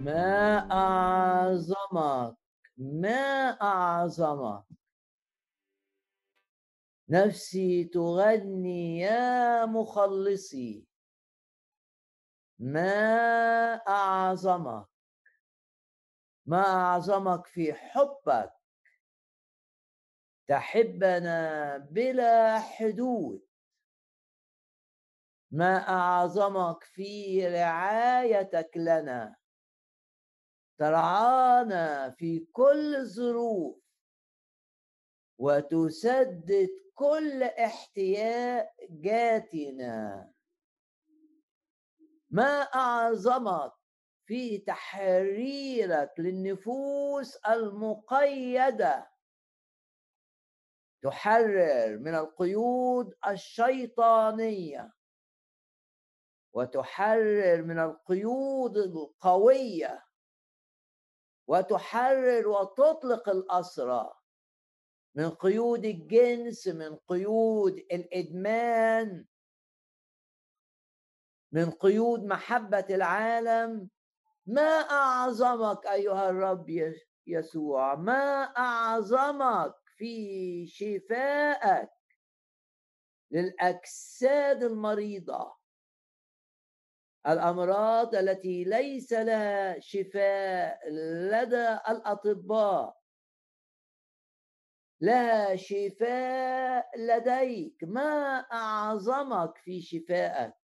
ما أعظمك؟ ما أعظمك؟ نفسي تغني يا مخلصي. ما أعظمك؟ ما أعظمك في حبك؟ تحبنا بلا حدود. ما أعظمك في رعايتك لنا؟ ترعانا في كل الظروف وتسدد كل احتياجاتنا. ما أعظمك في تحريرك للنفوس المقيدة؟ تحرر من القيود الشيطانية. وتحرر من القيود القوية. وتحرر وتطلق الأسرى من قيود الجنس من قيود الإدمان من قيود محبة العالم. ما أعظمك أيها الرب يسوع؟ ما أعظمك في شفائك للأجساد المريضة؟ الأمراض التي ليس لها شفاء لدى الأطباء. لها شفاء لديك. ما أعظمك في شفائك؟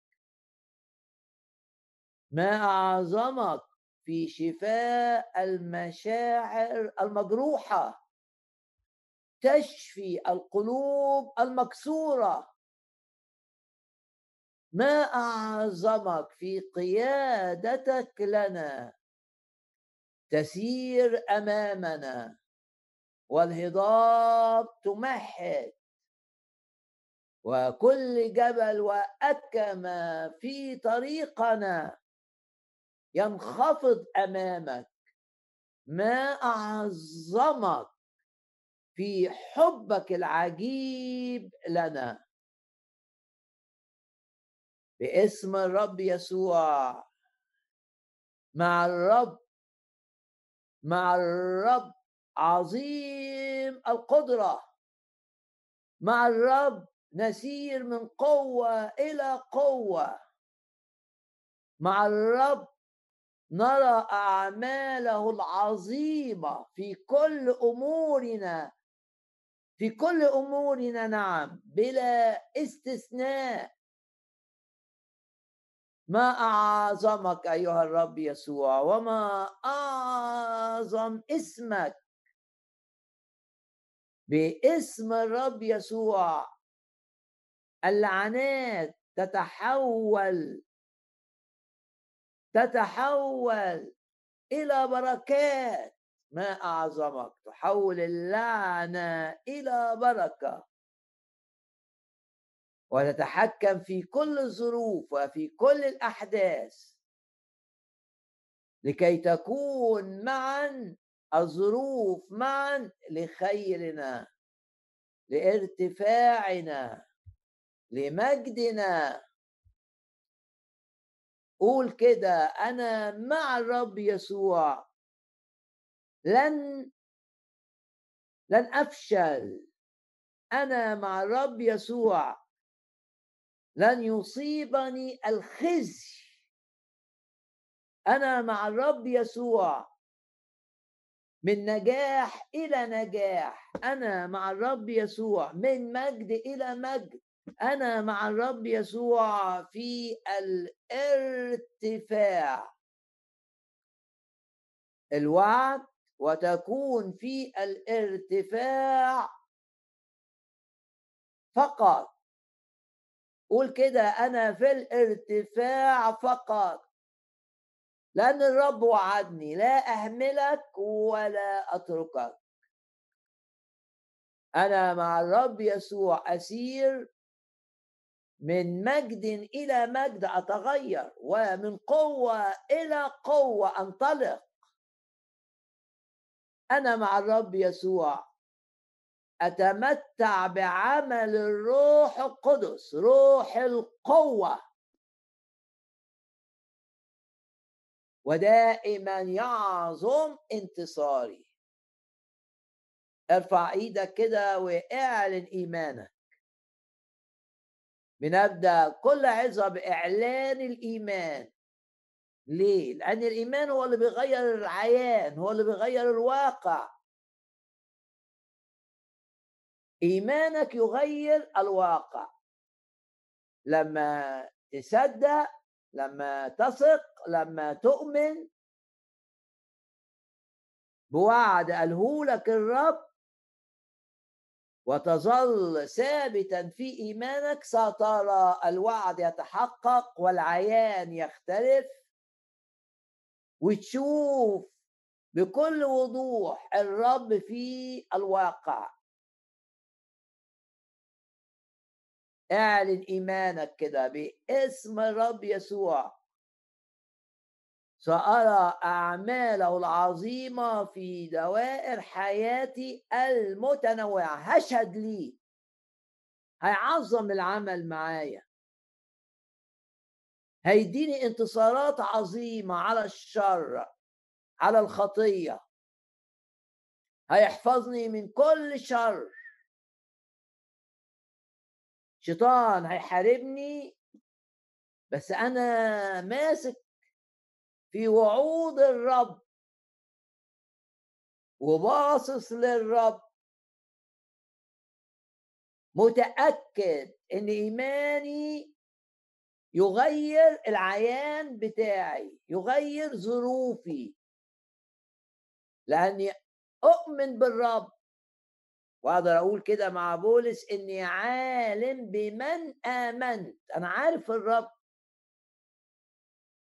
ما أعظمك في شفاء المشاعر المجروحة؟ تشفي القلوب المكسورة. ما أعظمك في قيادتك لنا؟ تسير أمامنا والهضاب تمهد وكل جبل وأكمة في طريقنا ينخفض أمامك. ما أعظمك في حبك العجيب لنا؟ باسم الرب يسوع. مع الرب مع الرب عظيم القدرة. مع الرب نسير من قوة إلى قوة. مع الرب نرى أعماله العظيمة في كل أمورنا. في كل أمورنا نعم بلا استثناء. ما أعظمك أيها الرب يسوع وما أعظم اسمك. باسم الرب يسوع. اللعنات تتحول. تتحول إلى بركات. ما أعظمك؟ تحول اللعنة إلى بركة. وتتحكم في كل الظروف وفي كل الأحداث. لكي تكون معا الظروف معا لخيرنا لارتفاعنا لمجدنا. قول كده أنا مع الرب يسوع. لن لن أفشل. أنا مع الرب يسوع. لن يصيبني الخزي. أنا مع الرب يسوع. من نجاح إلى نجاح. أنا مع الرب يسوع. من مجد إلى مجد. أنا مع الرب يسوع في الارتفاع. الوعد وتكون في الارتفاع فقط. قول كده أنا في الارتفاع فقط. لأن الرب وعدني لا أهملك ولا أتركك. أنا مع الرب يسوع أسير من مجد إلى مجد أتغير ومن قوة إلى قوة أنطلق. أنا مع الرب يسوع. أتمتع بعمل الروح القدس روح القوة. ودائما يعظم انتصاري. ارفع إيدك كده واعلن إيمانك. بنبدأ كل عظة بإعلان الإيمان. ليه؟ لأن الإيمان هو اللي بيغير العيان هو اللي بيغير الواقع. إيمانك يغير الواقع. لما تصدق لما تثق لما تؤمن. بوعد قاله لك الرب. وتظل ثابتا في إيمانك سترى الوعد يتحقق والعيان يختلف. وتشوف بكل وضوح الرب في الواقع. اعلن إيمانك كده باسم الرب يسوع. سأرى أعماله العظيمة في دوائر حياتي المتنوعة. هشهد لي. هيعظم العمل معايا. هيديني انتصارات عظيمة على الشر على الخطية. هيحفظني من كل شر. شيطان هيحاربني بس أنا ماسك في وعود الرب. وباصص للرب. متأكد إن إيماني يغير العيان بتاعي يغير ظروفي. لأني أؤمن بالرب. وأقدر أقول كده مع بولس إني عالم بمن آمنت. أنا عارف الرب.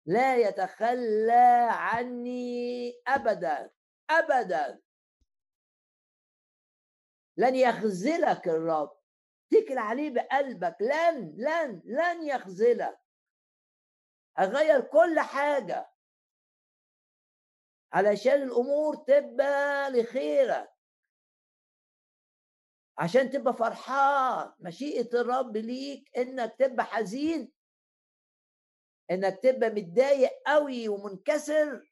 لا يتخلى عني ابدا ابدا. لن يخذلك الرب. اتكل عليه بقلبك. لن لن لن يخذلك. أغير كل حاجة. علشان الأمور تبقى لخيرك. عشان تبقى فرحان. مشيئة الرب ليك إنك تبقى حزين. إنك تبقى متضايق قوي ومنكسر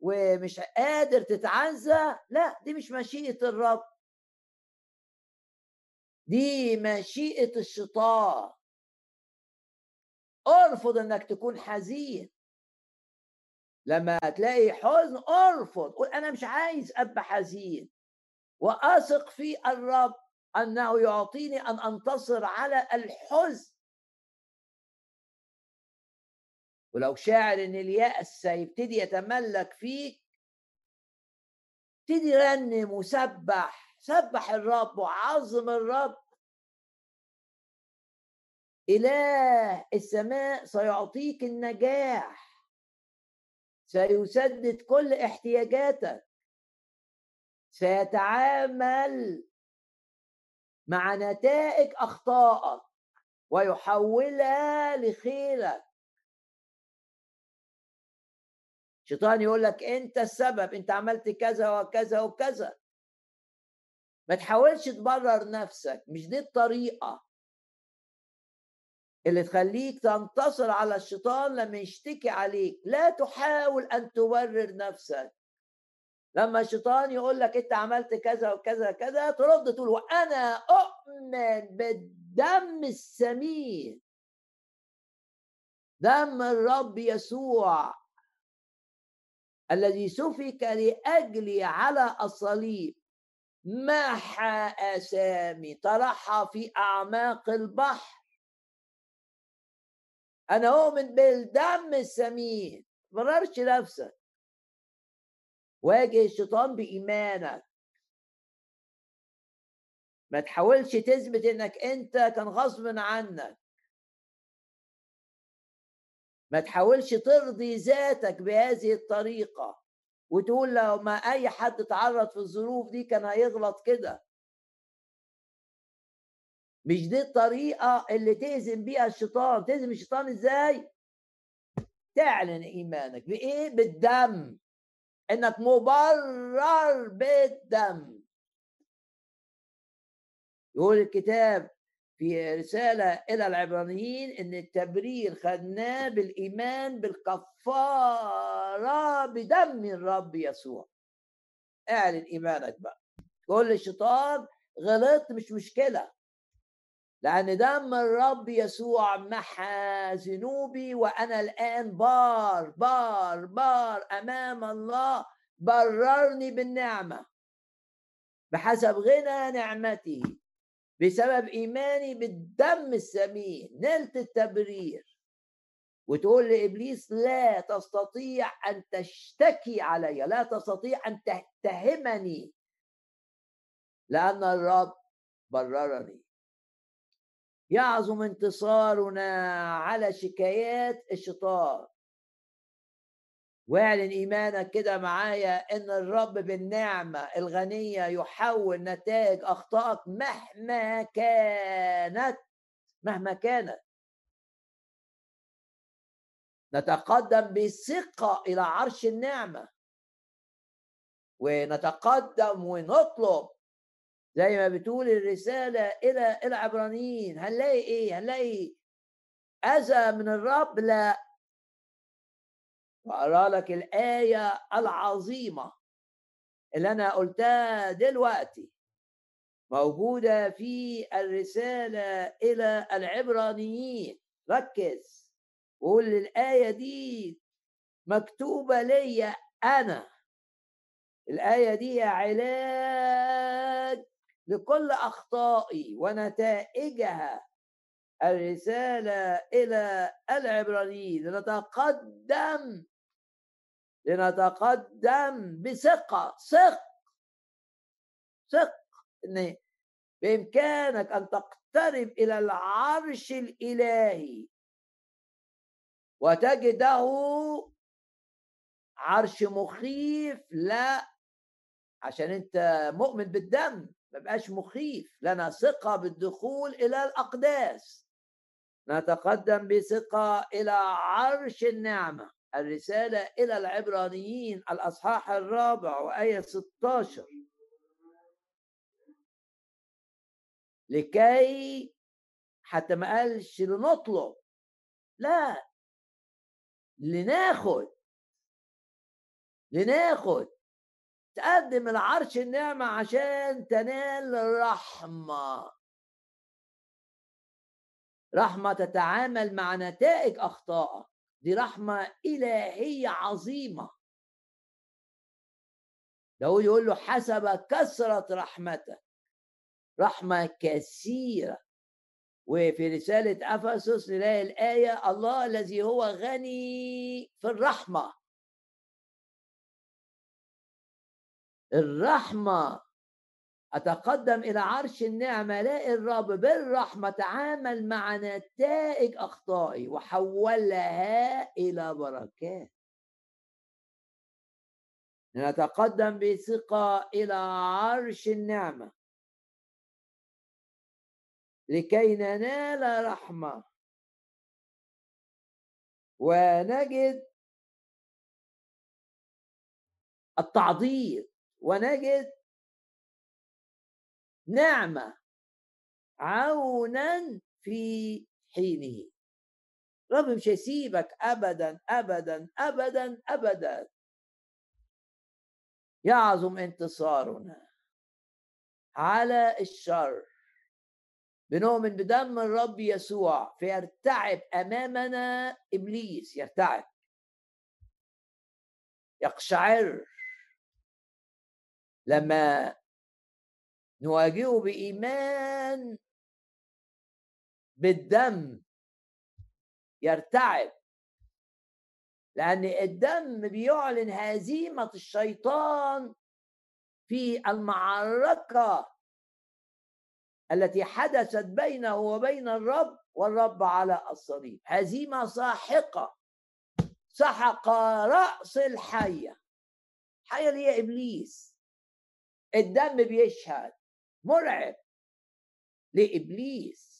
ومش قادر تتعزى لا دي مش مشيئة الرب. دي مشيئة الشيطان. أرفض إنك تكون حزين. لما تلاقي حزن أرفض. قول أنا مش عايز أبقى حزين. وأثق في الرب أنه يعطيني أن أنتصر على الحزن. ولو شاعر إن اليأس سيبتدي يتملك فيك ابتدي رنم وسبح سبح الرب وعظم الرب. إله السماء سيعطيك النجاح سيسدد كل احتياجاتك. سيتعامل مع نتائج أخطائك ويحولها لخيرك شيطان يقول لك أنت السبب أنت عملت كذا وكذا وكذا. ما تحاولش تبرر نفسك مش دي الطريقة اللي تخليك تنتصر على الشيطان لما يشتكي عليك. لا تحاول أن تبرر نفسك. لما الشيطان يقول لك انت عملت كذا وكذا كذا ترد تقول وأنا أؤمن بالدم السمين. دم الرب يسوع الذي سفك لاجلي على الصليب. محى أسامي طرحها في أعماق البحر. أنا أؤمن بالدم السمين. مررش نفسك. واجه الشيطان بإيمانك. ما تحاولش تثبت إنك أنت كان غصب عنك. ما تحاولش ترضي ذاتك بهذه الطريقة وتقول لو ما أي حد تعرض في الظروف دي كان هيغلط كده. مش دي الطريقة اللي تهزم بيها الشيطان. تهزم الشيطان إزاي؟ تعلن إيمانك بإيه؟ بالدم. إنك مبرر بالدم. يقول الكتاب في رسالة إلى العبرانيين إن التبرير خدناه بالإيمان بالكفارة بدم الرب يسوع. اعلن إيمانك بقى. كل الشيطان غلطت مش مشكلة. لأن دم الرب يسوع محى ذنوبي وأنا الآن بار بار بار أمام الله بررني بالنعمة. بحسب غنى نعمته بسبب إيماني بالدم الثمين نلت التبرير. وتقول لإبليس لا تستطيع أن تشتكي علي لا تستطيع أن تتهمني لأن الرب بررني. يعظم انتصارنا على شكايات الشيطان واعلن إيمانك كده معايا إن الرب بالنعمة الغنية يحول نتائج أخطائك مهما كانت مهما كانت. نتقدم بثقة إلى عرش النعمة. ونتقدم ونطلب زي ما بتقول الرسالة إلى العبرانيين هنلاقي إيه؟ هنلاقي أذى من الرب؟ لا وأقرأ لك الآية العظيمة اللي أنا قلتها دلوقتي موجودة في الرسالة إلى العبرانيين ركز وقول الآية دي مكتوبة لي أنا الآية دي علاج لكل أخطائي ونتائجها الرسالة إلى العبرانيين. لنتقدم لنتقدم بثقة ثق ثق إن بإمكانك أن تقترب إلى العرش الإلهي وتجده عرش مخيف. لا عشان أنت مؤمن بالدم. ما بقاش مخيف لنا ثقة بالدخول إلى الأقداس. نتقدم بثقة إلى عرش النعمة الرسالة إلى العبرانيين الأصحاح الرابع وآية 16 لكي حتى ما قالش لنطلب لا لناخد لناخد تقدم العرش النعمة عشان تنال رحمة رحمة تتعامل مع نتائج أخطائك. دي رحمة إلهية عظيمة. داود يقول له حسب كثرة رحمتك. رحمة كثيرة. وفي رسالة أفسس نلاقي الآية الله الذي هو غني في الرحمة. الرحمة. أتقدم إلى عرش النعمة ألاقي الرب بالرحمة تعامل مع نتائج أخطائي وحولها إلى بركات. نتقدم بثقة إلى عرش النعمة. لكي ننال رحمة. ونجد التعضيد. ونجد نعمة عونا في حينه. رب مش هيسيبك أبدا أبدا أبدا أبدا. يعظم انتصارنا على الشر. بنؤمن بدم الرب يسوع فيرتعب أمامنا إبليس يرتعب. يقشعر لما نواجهه بإيمان بالدم يرتعب. لأن الدم بيعلن هزيمة الشيطان في المعركة التي حدثت بينه وبين الرب والرب على الصليب. هزيمة ساحقة. سحق رأس الحية. الحية اللي هي إبليس. الدم بيشهد. مرعب. لإبليس.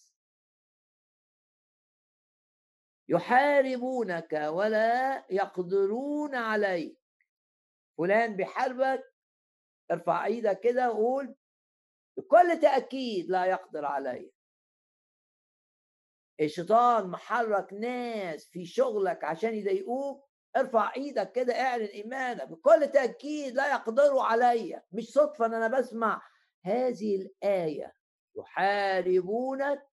يحاربونك ولا يقدرون عليك. فلان بيحاربك ارفع إيدك كده وقول بكل تأكيد لا يقدر علي الشيطان محرك ناس في شغلك عشان يضايقوك. ارفع إيدك كده اعلن ايمانك. بكل تأكيد لا يقدروا عليا مش صدفة إن أنا بسمع. هذه الآية يحاربونك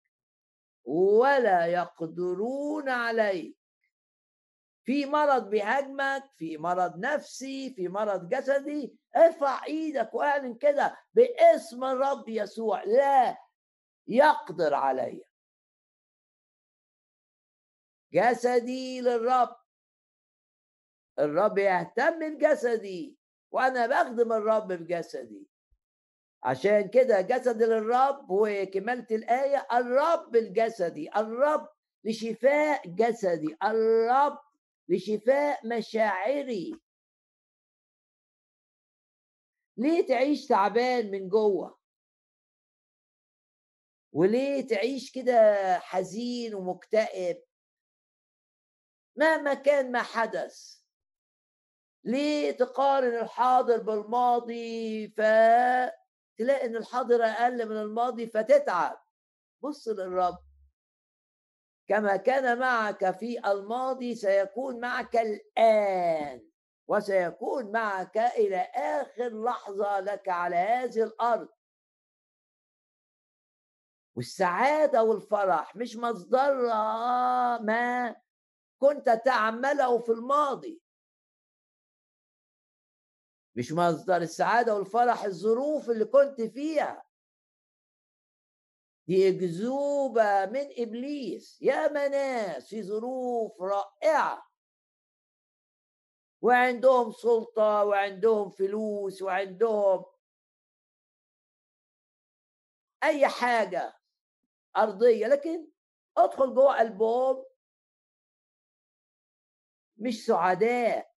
ولا يقدرون عليك. في مرض بيهاجمك في مرض نفسي في مرض جسدي. ارفع إيدك واعلن كده باسم الرب يسوع. لا يقدر علي. جسدي للرب. الرب يهتم بجسدي وأنا بخدم الرب بجسدي. عشان كده جسد للرب وكمالة الآية الرب الجسدي الرب لشفاء جسدي الرب لشفاء مشاعري. ليه تعيش تعبان من جوه؟ وليه تعيش كده حزين ومكتئب؟ مهما كان ما حدث. ليه تقارن الحاضر بالماضي فتلاقي إن الحاضر أقل من الماضي فتتعب. بص للرب. كما كان معك في الماضي سيكون معك الآن وسيكون معك إلى آخر لحظة لك على هذه الأرض. والسعادة والفرح مش مصدرها ما كنت تعمله في الماضي. مش مصدر السعادة والفرح الظروف اللي كنت فيها. دي أكذوبة من إبليس. يا ناس في ظروف رائعة. وعندهم سلطة وعندهم فلوس وعندهم أي حاجة أرضية لكن أدخل جوه قلبهم مش سعداء.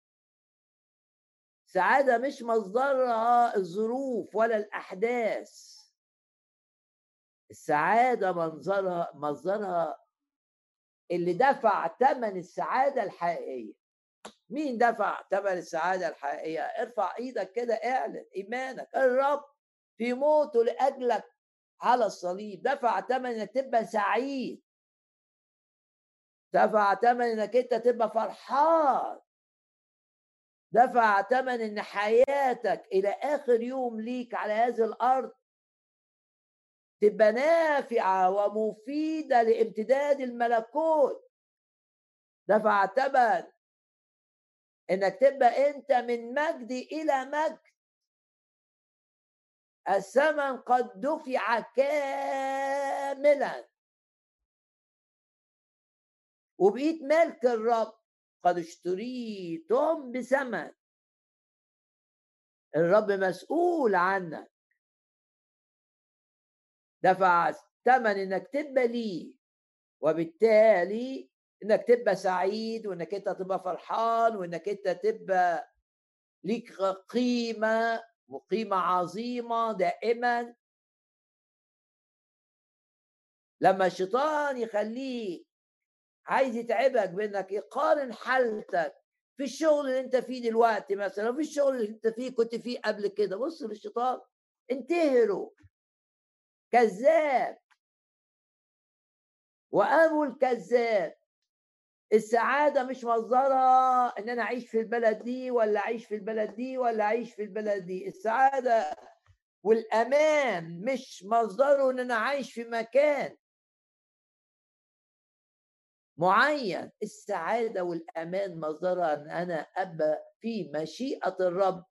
سعادة مش مصدرها الظروف ولا الأحداث. السعادة منظرها مصدرها اللي دفع ثمن السعادة الحقيقية. مين دفع ثمن السعادة الحقيقية؟ ارفع إيدك كده اعلن ايمانك. الرب في موته لأجلك على الصليب. دفع ثمن انك تبقى سعيد. دفع ثمن انك انت تبقى فرحان. دفع ثمن إن حياتك إلى آخر يوم ليك على هذه الأرض تبقى نافعة ومفيدة لامتداد الملكوت. دفع ثمن إنك تبقى أنت من مجد إلى مجد. الثمن قد دفع كاملا. وبقيت ملك الرب. قد اشتريتم بثمن. الرب مسؤول عنك. دفع ثمن إنك تبقى ليه وبالتالي إنك تبقى سعيد وإنك أنت تبقى فرحان وإنك أنت تبقى ليك قيمة وقيمة عظيمة دائما. لما الشيطان يخليك عايز يتعبك بانك يقارن حالتك في الشغل اللي انت فيه دلوقتي مثلا في الشغل اللي انت فيه كنت فيه قبل كده. بص للشيطان انتهروا كذاب. وابو الكذاب. السعادة مش مصدرها إن أنا أعيش في البلد دي ولا أعيش في البلد دي ولا أعيش في البلد دي. السعادة والأمان مش مصدره إن أنا عايش في مكان. معين السعادة والأمان مصدرها أن أنا أبقى في مشيئة الرب.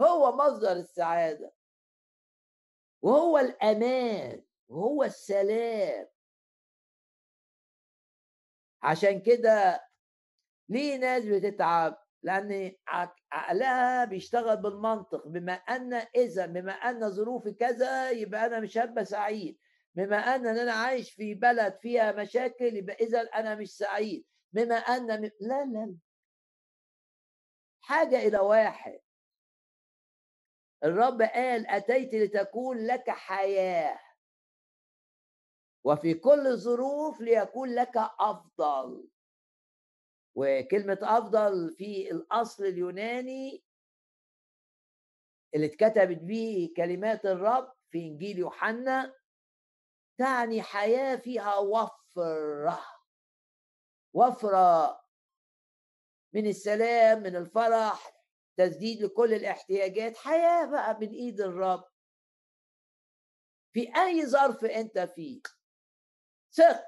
هو مصدر السعادة. وهو الأمان وهو السلام. عشان كده ليه ناس بتتعب؟ لأن عقلها بيشتغل بالمنطق بما أن اذا بما أن ظروفي كذا يبقى أنا مش هبقى سعيد. بما أن أنا عايش في بلد فيها مشاكل يبقى إذا أنا مش سعيد. بما أن م... لا لا حاجة إلى واحد. الرب قال أتيت لتكون لك حياة. وفي كل ظروف ليكون لك أفضل. وكلمة أفضل في الأصل اليوناني اللي اتكتبت به كلمات الرب في إنجيل يوحنا تعني حياة فيها وفرة. وفرة من السلام من الفرح تسديد لكل الاحتياجات حياة بقى من إيد الرب. في أي ظرف أنت فيه ثق.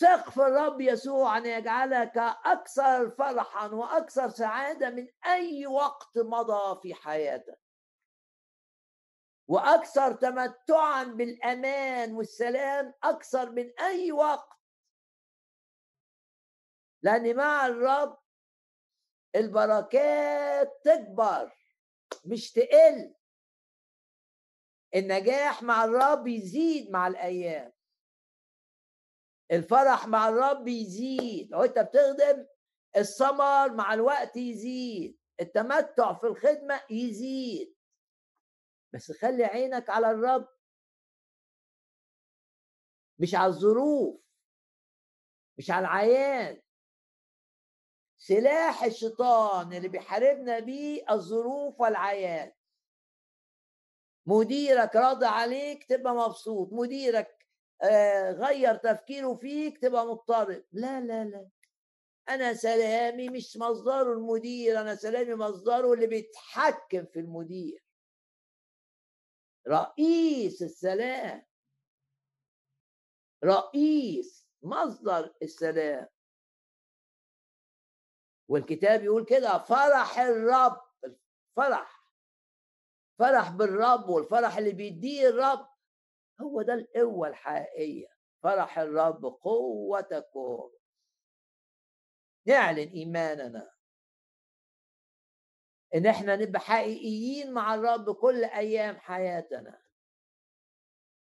ثق في الرب يسوع أن يجعلك أكثر فرحا وأكثر سعادة من أي وقت مضى في حياتك. وأكثر تمتعا بالأمان والسلام أكثر من أي وقت. لأن مع الرب البركات تكبر مش تقل. النجاح مع الرب يزيد مع الأيام. الفرح مع الرب يزيد. لو أنت بتخدم الثمر مع الوقت يزيد. التمتع في الخدمة يزيد. بس خلي عينك على الرب. مش على الظروف. مش على العيان. سلاح الشيطان اللي بيحاربنا بيه الظروف والعيان. مديرك راضي عليك تبقى مبسوط. مديرك آه غير تفكيره فيك تبقى مضطرب. لا لا لا. أنا سلامي مش مصدره المدير أنا سلامي مصدره اللي بيتحكم في المدير. رئيس السلام. رئيس مصدر السلام. والكتاب يقول كده فرح الرب الفرح فرح بالرب والفرح اللي بيديه الرب. هو ده القوة الحقيقية. فرح الرب قوتكم نعلن إيماننا. إن إحنا نبقى حقيقيين مع الرب كل أيام حياتنا.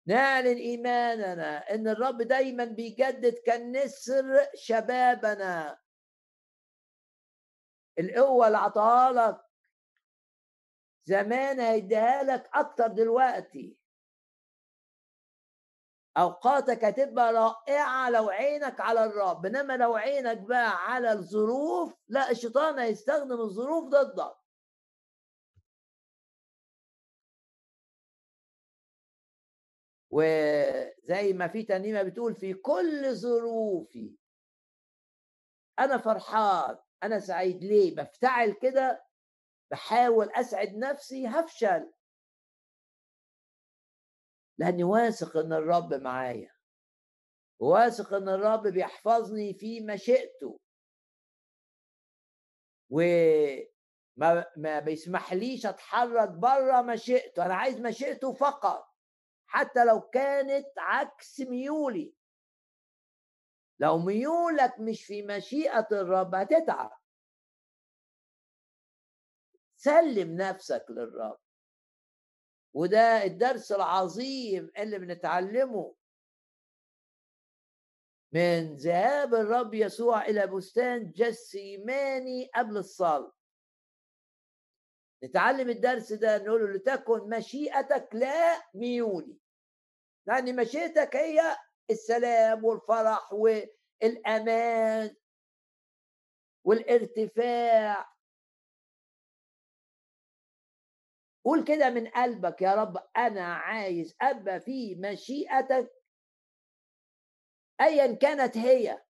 نعلن إيماننا إن الرب دايما بيجدد كالنسر شبابنا. القوة اللي عطاها لك زمان هيديها لك أكتر دلوقتي. أوقاتك هتبقى رائعة لو عينك على الرب إنما لو عينك بقى على الظروف لا الشيطان هيستخدم الظروف ضدك. وزي ما في ترنيمه بتقول في كل ظروفي. أنا فرحان أنا سعيد. ليه؟ بفتعل كده بحاول أسعد نفسي هفشل. لأني واثق إن الرب معايا. واثق إن الرب بيحفظني في مشيئته وما ما بيسمحليش أتحرك بره مشيئته أنا عايز مشيئته فقط. حتى لو كانت عكس ميولي. لو ميولك مش في مشيئة الرب هتتعب. سلم نفسك للرب. وده الدرس العظيم اللي بنتعلمه. من ذهاب الرب يسوع إلى بستان جسيماني قبل الصلاة. نتعلم الدرس ده نقول له لتكن مشيئتك لا ميولي. لأن مشيئتك هي السلام والفرح والأمان والارتفاع. قول كده من قلبك يا رب أنا عايز أبقى في مشيئتك أيا كانت هي.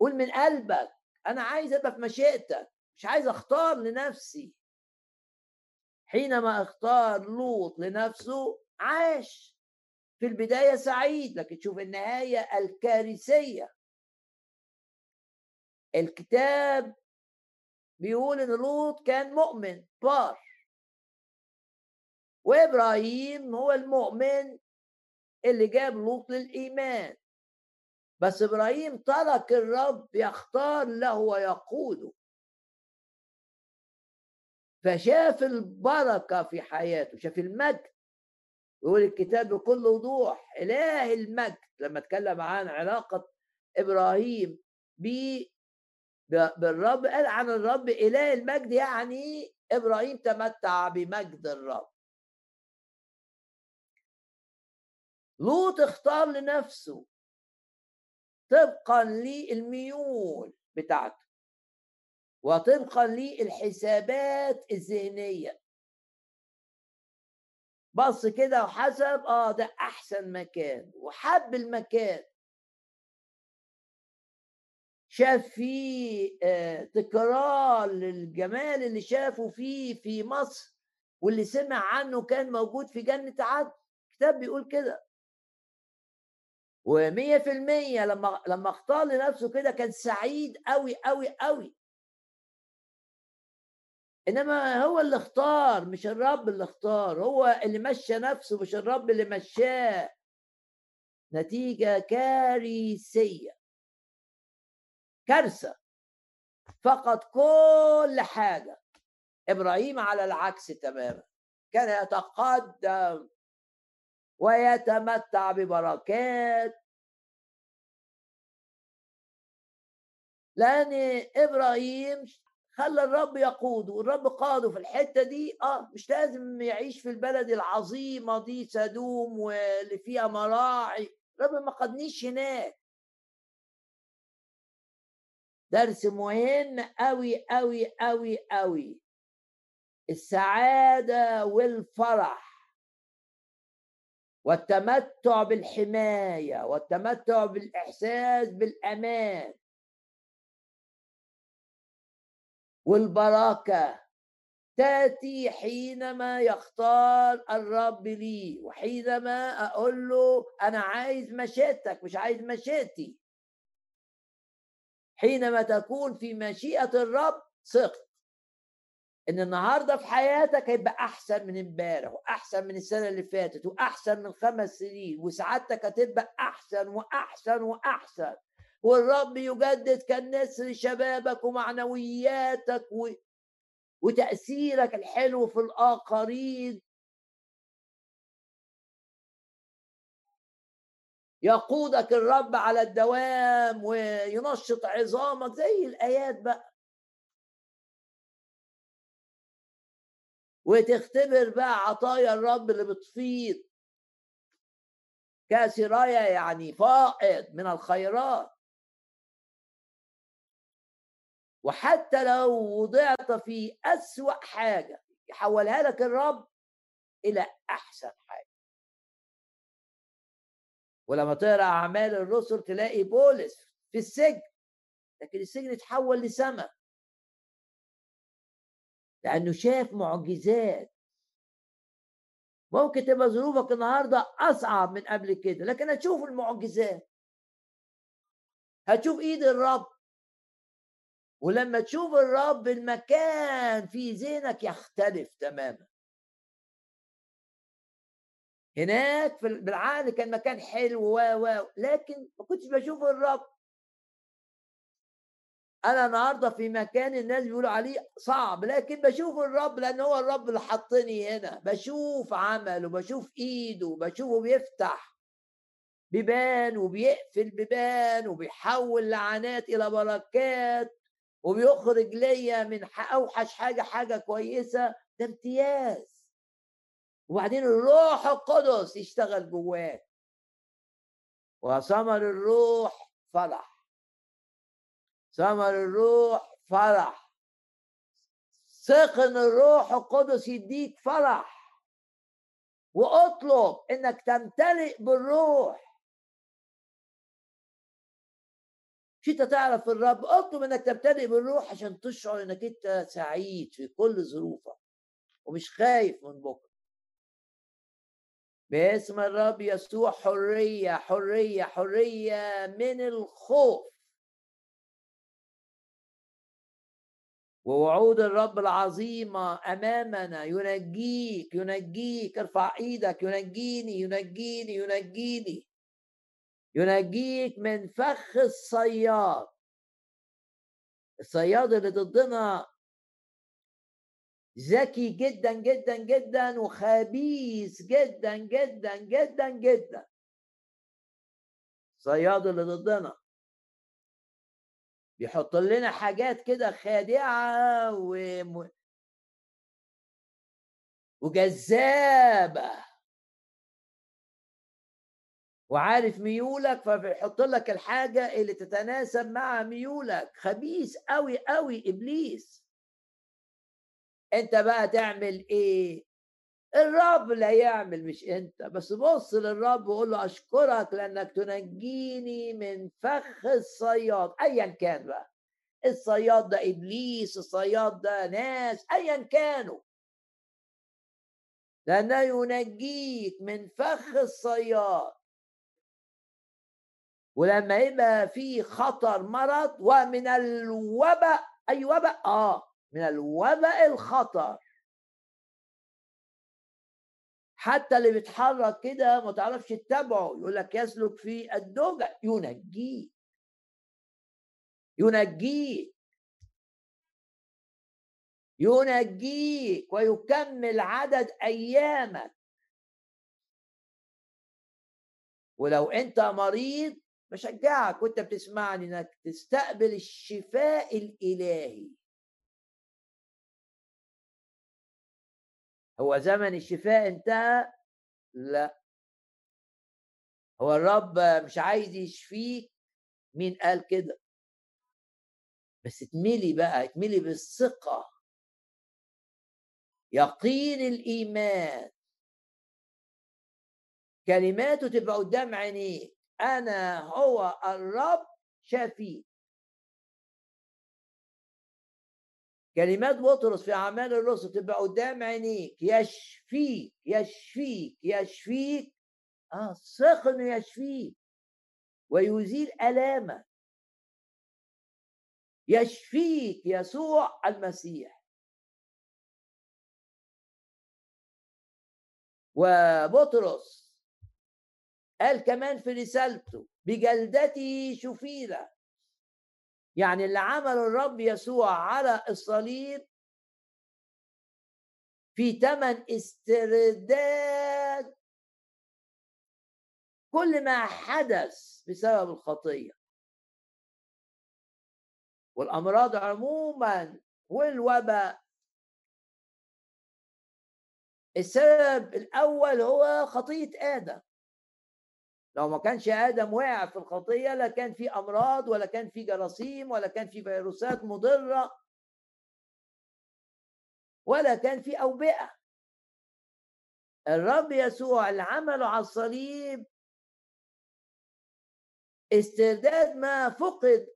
قول من قلبك أنا عايز أبقى في مشيئتك مش عايز أختار لنفسي. حينما اختار لوط لنفسه عاش. في البداية سعيد لكن شوف النهاية الكارثية. الكتاب بيقول إن لوط كان مؤمن بار. وإبراهيم هو المؤمن اللي جاب لوط للإيمان. بس إبراهيم ترك الرب يختار له ويقوده. فشاف البركة في حياته شاف المجد. يقول الكتاب بكل وضوح إله المجد. لما اتكلم عن علاقة إبراهيم ب بالرب قال عن الرب إله المجد يعني إبراهيم تمتع بمجد الرب. لوط اختار لنفسه طبقا للميول بتاعته. وطبقا للحسابات الذهنية. بص كده وحسب آه ده أحسن مكان وحب المكان. شاف فيه آه تكرار للجمال اللي شافه فيه في مصر واللي سمع عنه كان موجود في جنة عدن. الكتاب بيقول كده. ومية في المية لما لما اختار لنفسه كده كان سعيد قوي قوي قوي إنما هو اللي اختار مش الرب اللي اختار هو اللي مشى نفسه مش الرب اللي مشاه. نتيجة كارثية. كارثة. فقد كل حاجة. إبراهيم على العكس تماما. كان يتقدم ويتمتع ببركات. لأن إبراهيم خلى الرب يقوده والرب قاده في الحتة دي. آه مش لازم يعيش في البلد العظيمة دي سدوم واللي فيها مراعي. الرب ما قدنيش هناك. درس مهم قوي قوي قوي قوي السعادة والفرح. والتمتع بالحماية. والتمتع بالإحساس بالأمان. والبركة تأتي حينما يختار الرب لي وحينما أقول له أنا عايز مشيتك مش عايز مشيتي حينما تكون في مشيئة الرب ثق إن النهارده في حياتك هيبقى أحسن من إمبارح وأحسن من السنة اللي فاتت وأحسن من خمس سنين وسعادتك هتبقى أحسن وأحسن وأحسن. والرب يجدد كالنسر شبابك ومعنوياتك و... وتأثيرك الحلو في الآخرين. يقودك الرب على الدوام وينشط عظامك زي الآيات بقى. وتختبر بقى عطايا الرب اللي بتفيض. كاس راية يعني فائض من الخيرات. وحتى لو وضعت في أسوأ حاجة يحولها لك الرب إلى أحسن حاجة. ولما تقرأ أعمال الرسل تلاقي بولس في السجن لكن السجن اتحول لسماء لأنه شاف معجزات. ممكن تبقى ظروفك النهارده أصعب من قبل كده لكن هتشوف المعجزات. هتشوف إيد الرب. ولما تشوف الرب المكان في ذهنك يختلف تماما. هناك بالعقل كان مكان حلو و و لكن ما كنتش بشوف الرب. أنا النهارده في مكان الناس بيقولوا عليه صعب لكن بشوف الرب لأن هو الرب اللي حطني هنا. بشوف عمله بشوف إيده بشوفه بيفتح بيبان وبيقفل بيبان وبيحول لعنات إلى بركات. وبيخرج ليا من أوحش حاجة حاجة كويسة ده امتياز. وبعدين الروح القدس يشتغل جواك وثمر الروح فرح. ثمر الروح فرح. ثق ان الروح القدس يديك فرح. وأطلب إنك تمتلئ بالروح. انت تعرف الرب اطلب انك تبتدئ بالروح عشان تشعر انك انت سعيد في كل ظروفك ومش خايف من بكرة. باسم الرب يسوع حرية حرية حرية من الخوف. ووعود الرب العظيمة أمامنا ينجيك ينجيك ارفع إيدك ينجيني ينجيني ينجيني. ينجيك من فخ الصياد. الصياد اللي ضدنا ذكي جدا جدا جدا وخبيث جدا جدا جدا جدا. الصياد اللي ضدنا بيحط لنا حاجات كده خادعة و وجذابة. وعارف ميولك فبيحط لك الحاجة اللي تتناسب مع ميولك. خبيث قوي قوي إبليس. أنت بقى تعمل إيه؟ الرب لا يعمل مش أنت. بس بص للرب وقول له أشكرك لأنك تنجيني من فخ الصياد. ايا كان بقى. الصياد ده إبليس الصياد ده ناس ايا كانوا. لأنه ينجيك من فخ الصياد. ولما يبقى في خطر مرض ومن الوباء أي وباء؟ آه من الوباء الخطر. حتى اللي بيتحرك كده ما تعرفش تتابعه يقول لك يسلك في الدجى ينجيه. ينجيك ينجيك ويكمل عدد أيامك. ولو أنت مريض بشجعك وأنت بتسمعني إنك تستقبل الشفاء الإلهي. هو زمن الشفاء انتهى؟ لا. هو الرب مش عايز يشفيك مين قال كده. بس اتملي بقى اتملي بالثقة. يقين الإيمان. كلماته تبقى قدام عينيك. أنا هو الرب شفيك كلمات بطرس في أعمال الرسل تبقى قدام عينيك. يشفيك يشفيك يشفيك. آه ثق انه يشفيك. ويزيل ألامك. يشفيك يسوع المسيح. وبطرس قال كمان في رسالته بجلدته شفينا يعني اللي عمله الرب يسوع على الصليب في ثمن استرداد كل ما حدث بسبب الخطية. والأمراض عموما والوباء. السبب الأول هو خطية آدم. لو ما كانش آدم واقع في الخطية لا كان في أمراض ولا كان في جراثيم ولا كان في فيروسات مضرة. ولا كان في أوبئة. الرب يسوع اللي عمله على الصليب استرداد ما فقد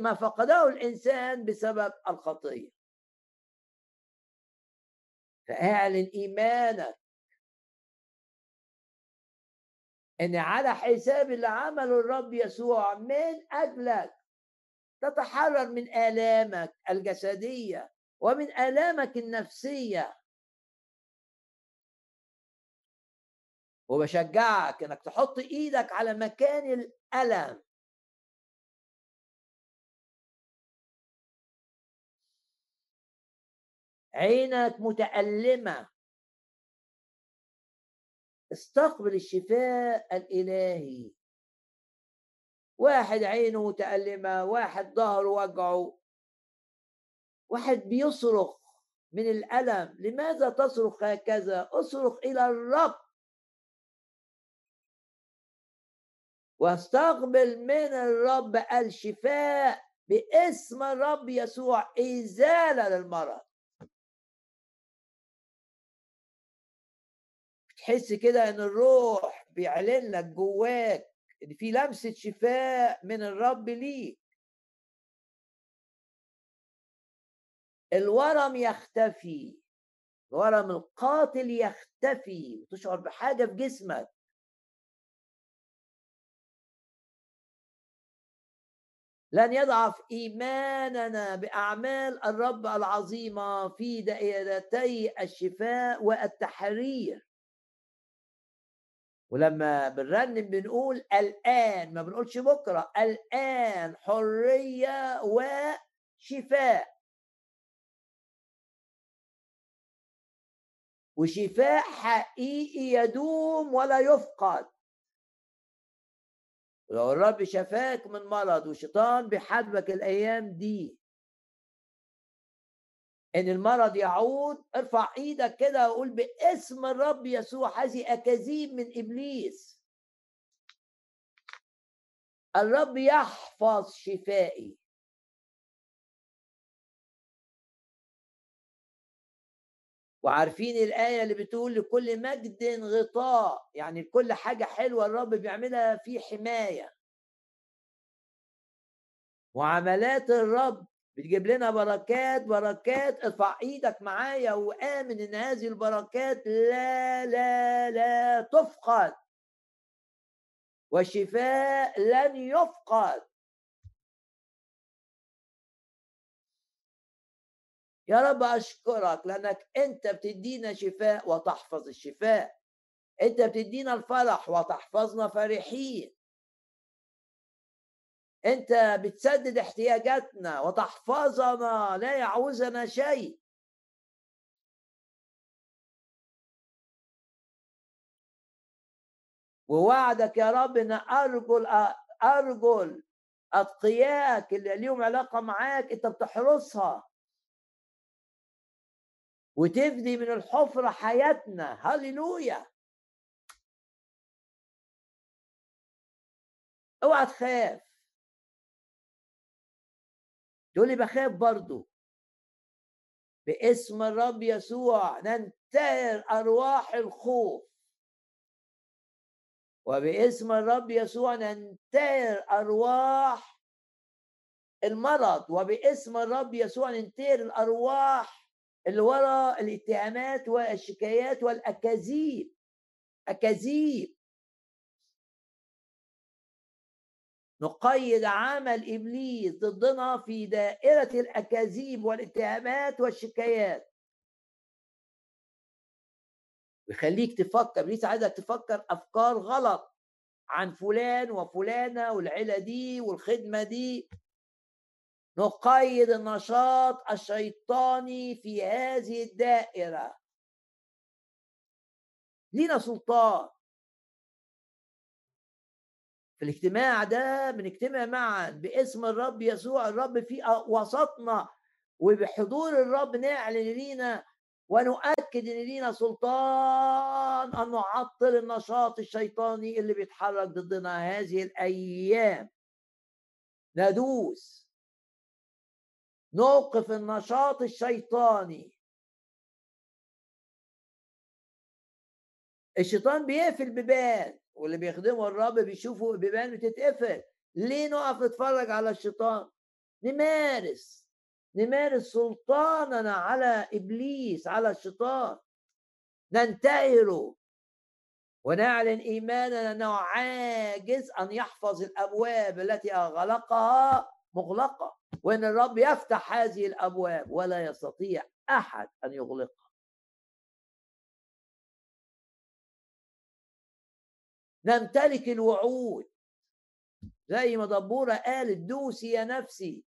ما فقده الإنسان بسبب الخطية. فاعلن إيمانك إن على حساب اللي عمله الرب يسوع من اجلك تتحرر من آلامك الجسدية ومن آلامك النفسية. وبشجعك إنك تحط إيدك على مكان الألم. عينك متألمة. استقبل الشفاء الإلهي. واحد عينه متألمة واحد ظهره وجعه. واحد بيصرخ من الألم. لماذا تصرخ هكذا؟ اصرخ إلى الرب. واستقبل من الرب الشفاء باسم الرب يسوع إزالة للمرض. تحس كده إن الروح بيعلن لك جواك إن في لمسة شفاء من الرب ليك. الورم يختفي الورم القاتل يختفي وتشعر بحاجة في جسمك. لن يضعف إيماننا بأعمال الرب العظيمة في دائرتي الشفاء والتحرير. ولما بنرنم بنقول الآن ما بنقولش بكرة الآن حرية وشفاء. وشفاء حقيقي يدوم ولا يفقد. ولو الرب شفاك من مرض وشيطان بيحاربك الأيام دي. إن المرض يعود ارفع إيدك كده وقول باسم الرب يسوع هذه أكاذيب من إبليس. الرب يحفظ شفائي. وعارفين الآية اللي بتقول لكل مجد غطاء يعني كل حاجة حلوة الرب بيعملها في حماية. وعملات الرب بتجيب لنا بركات بركات. ارفع إيدك معايا وآمن إن هذه البركات لا لا لا تفقد. والشفاء لن يفقد. يا رب أشكرك لأنك أنت بتدينا شفاء وتحفظ الشفاء. أنت بتدينا الفرح وتحفظنا فرحين. أنت بتسدد احتياجاتنا وتحفظنا لا يعوزنا شيء. ووعدك يا رب إن أرجل أرجل أتقياك اللي ليهم علاقة معاك أنت بتحرسها. وتفدي من الحفرة حياتنا. هللويا. اوعى تخاف. تقول لي بخاف برضه باسم الرب يسوع ننتهر أرواح الخوف. وباسم الرب يسوع ننتهر أرواح المرض. وباسم الرب يسوع ننتهر الأرواح اللي وراء الاتهامات والشكايات والأكاذيب. أكاذيب. نقيد عمل إبليس ضدنا في دائرة الأكاذيب والاتهامات والشكايات. ويخليك تفكر إبليس عايزك تفكر أفكار غلط عن فلان وفلانة والعيلة دي والخدمة دي. نقيد النشاط الشيطاني في هذه الدائرة. لينا سلطان. الاجتماع ده بنجتمع معا باسم الرب يسوع الرب في وسطنا وبحضور الرب نعلن لينا ونؤكد إن لينا سلطان أن نعطل النشاط الشيطاني اللي بيتحرك ضدنا هذه الأيام. ندوس. نوقف النشاط الشيطاني. الشيطان بيقفل بيبان واللي بيخدموا الرب بيشوفوا بيبان بتتقفل. ليه نقف نتفرج على الشيطان؟ نمارس. نمارس سلطاننا على إبليس على الشيطان. ننتهره ونعلن إيماننا أنه عاجز أن يحفظ الأبواب التي أغلقها مغلقة وأن الرب يفتح هذه الأبواب ولا يستطيع أحد أن يغلقها. نمتلك الوعود. زي ما دبورة قالت دوسي يا نفسي.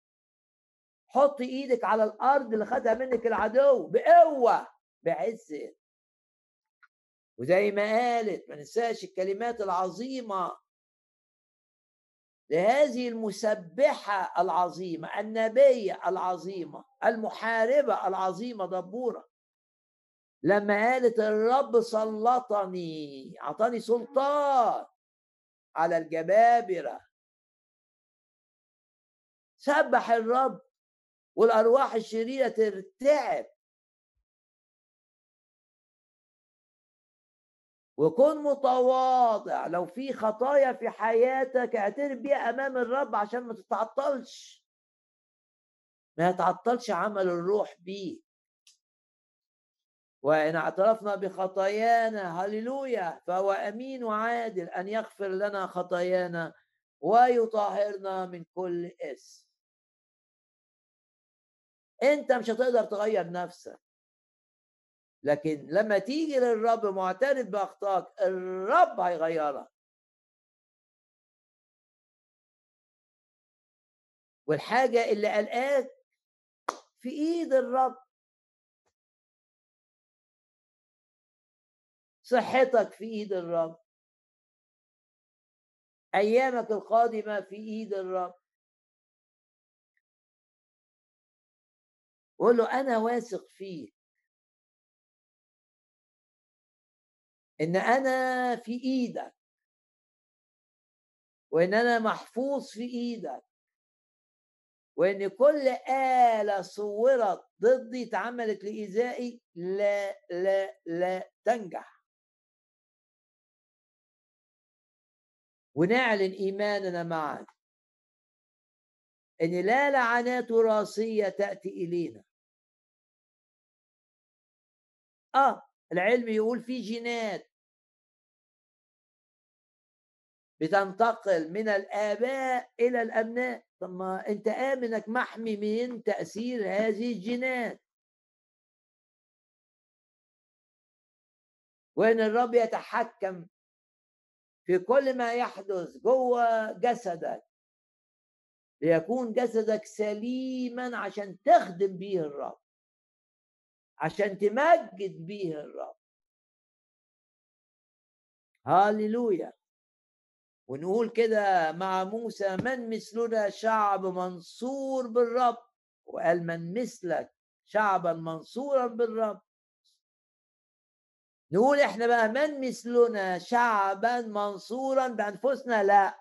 حط إيدك على الأرض اللي خدها منك العدو بقوة بعز. وزي ما قالت ما ننساش الكلمات العظيمة. لهذه المسبحة العظيمة النبية العظيمة المحاربة العظيمة دبورة. لما قالت الرب سلطني أعطاني سلطان على الجبابرة. سبح الرب والأرواح الشريرة ترتعب. وكن متواضع. لو في خطايا في حياتك اعترف بيها أمام الرب عشان ما تتعطلش. ما يتعطلش عمل الروح بيك. وإن اعترفنا بخطايانا هللويا فهو أمين وعادل أن يغفر لنا خطايانا ويطهرنا من كل اسم أنت مش هتقدر تغير نفسك. لكن لما تيجي للرب معترف بأخطائك الرب هيغيرك. والحاجة اللي قلقاك في إيد الرب صحتك في إيد الرب. أيامك القادمة في إيد الرب. قول له أنا واثق فيك. إن أنا في إيدك. وإن أنا محفوظ في إيدك. وإن كل آلة صورت ضدي اتعملت لإيذائي لا لا لا تنجح. ونعلن إيماننا معا إن لا لعنات وراثيه تأتي إلينا. آه العلم يقول في جينات. بتنتقل من الآباء إلى الأبناء. طب ما أنت آمنك محمي من تأثير هذه الجينات. وإن الرب يتحكم في كل ما يحدث جوه جسدك. ليكون جسدك سليما عشان تخدم به الرب. عشان تمجد به الرب. هاليلويا. ونقول كده مع موسى من مثلنا شعب منصور بالرب؟ وقال من مثلك شعبا منصورا بالرب. نقول إحنا بقى من مثلنا شعبا منصورا بأنفسنا؟ لا.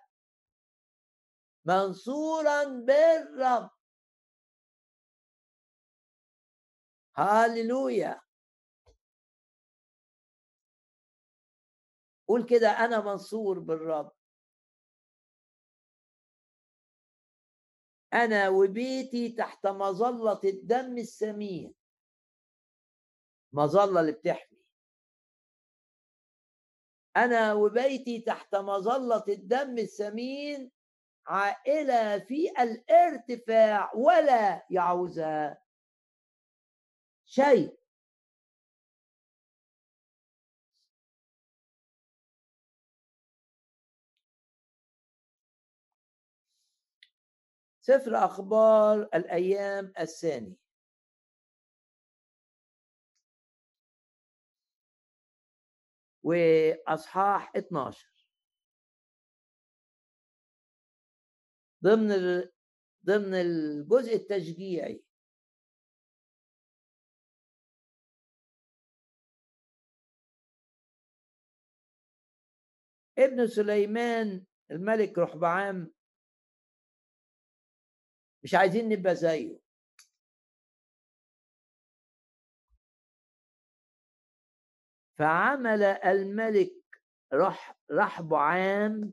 منصورا بالرب. هاليلويا قول كده أنا منصور بالرب. أنا وبيتي تحت مظلة الدم السمين. مظلة اللي بتحمي. أنا وبيتي تحت مظلة الدم السمين عائلة في الارتفاع ولا يعوزها شيء. سفر أخبار الأيام الثاني وأصحاح 12 ضمن ضمن الجزء التشجيعي. ابن سليمان الملك رحبعام. مش عايزين نبقى زيه. فعمل الملك رح رحبعام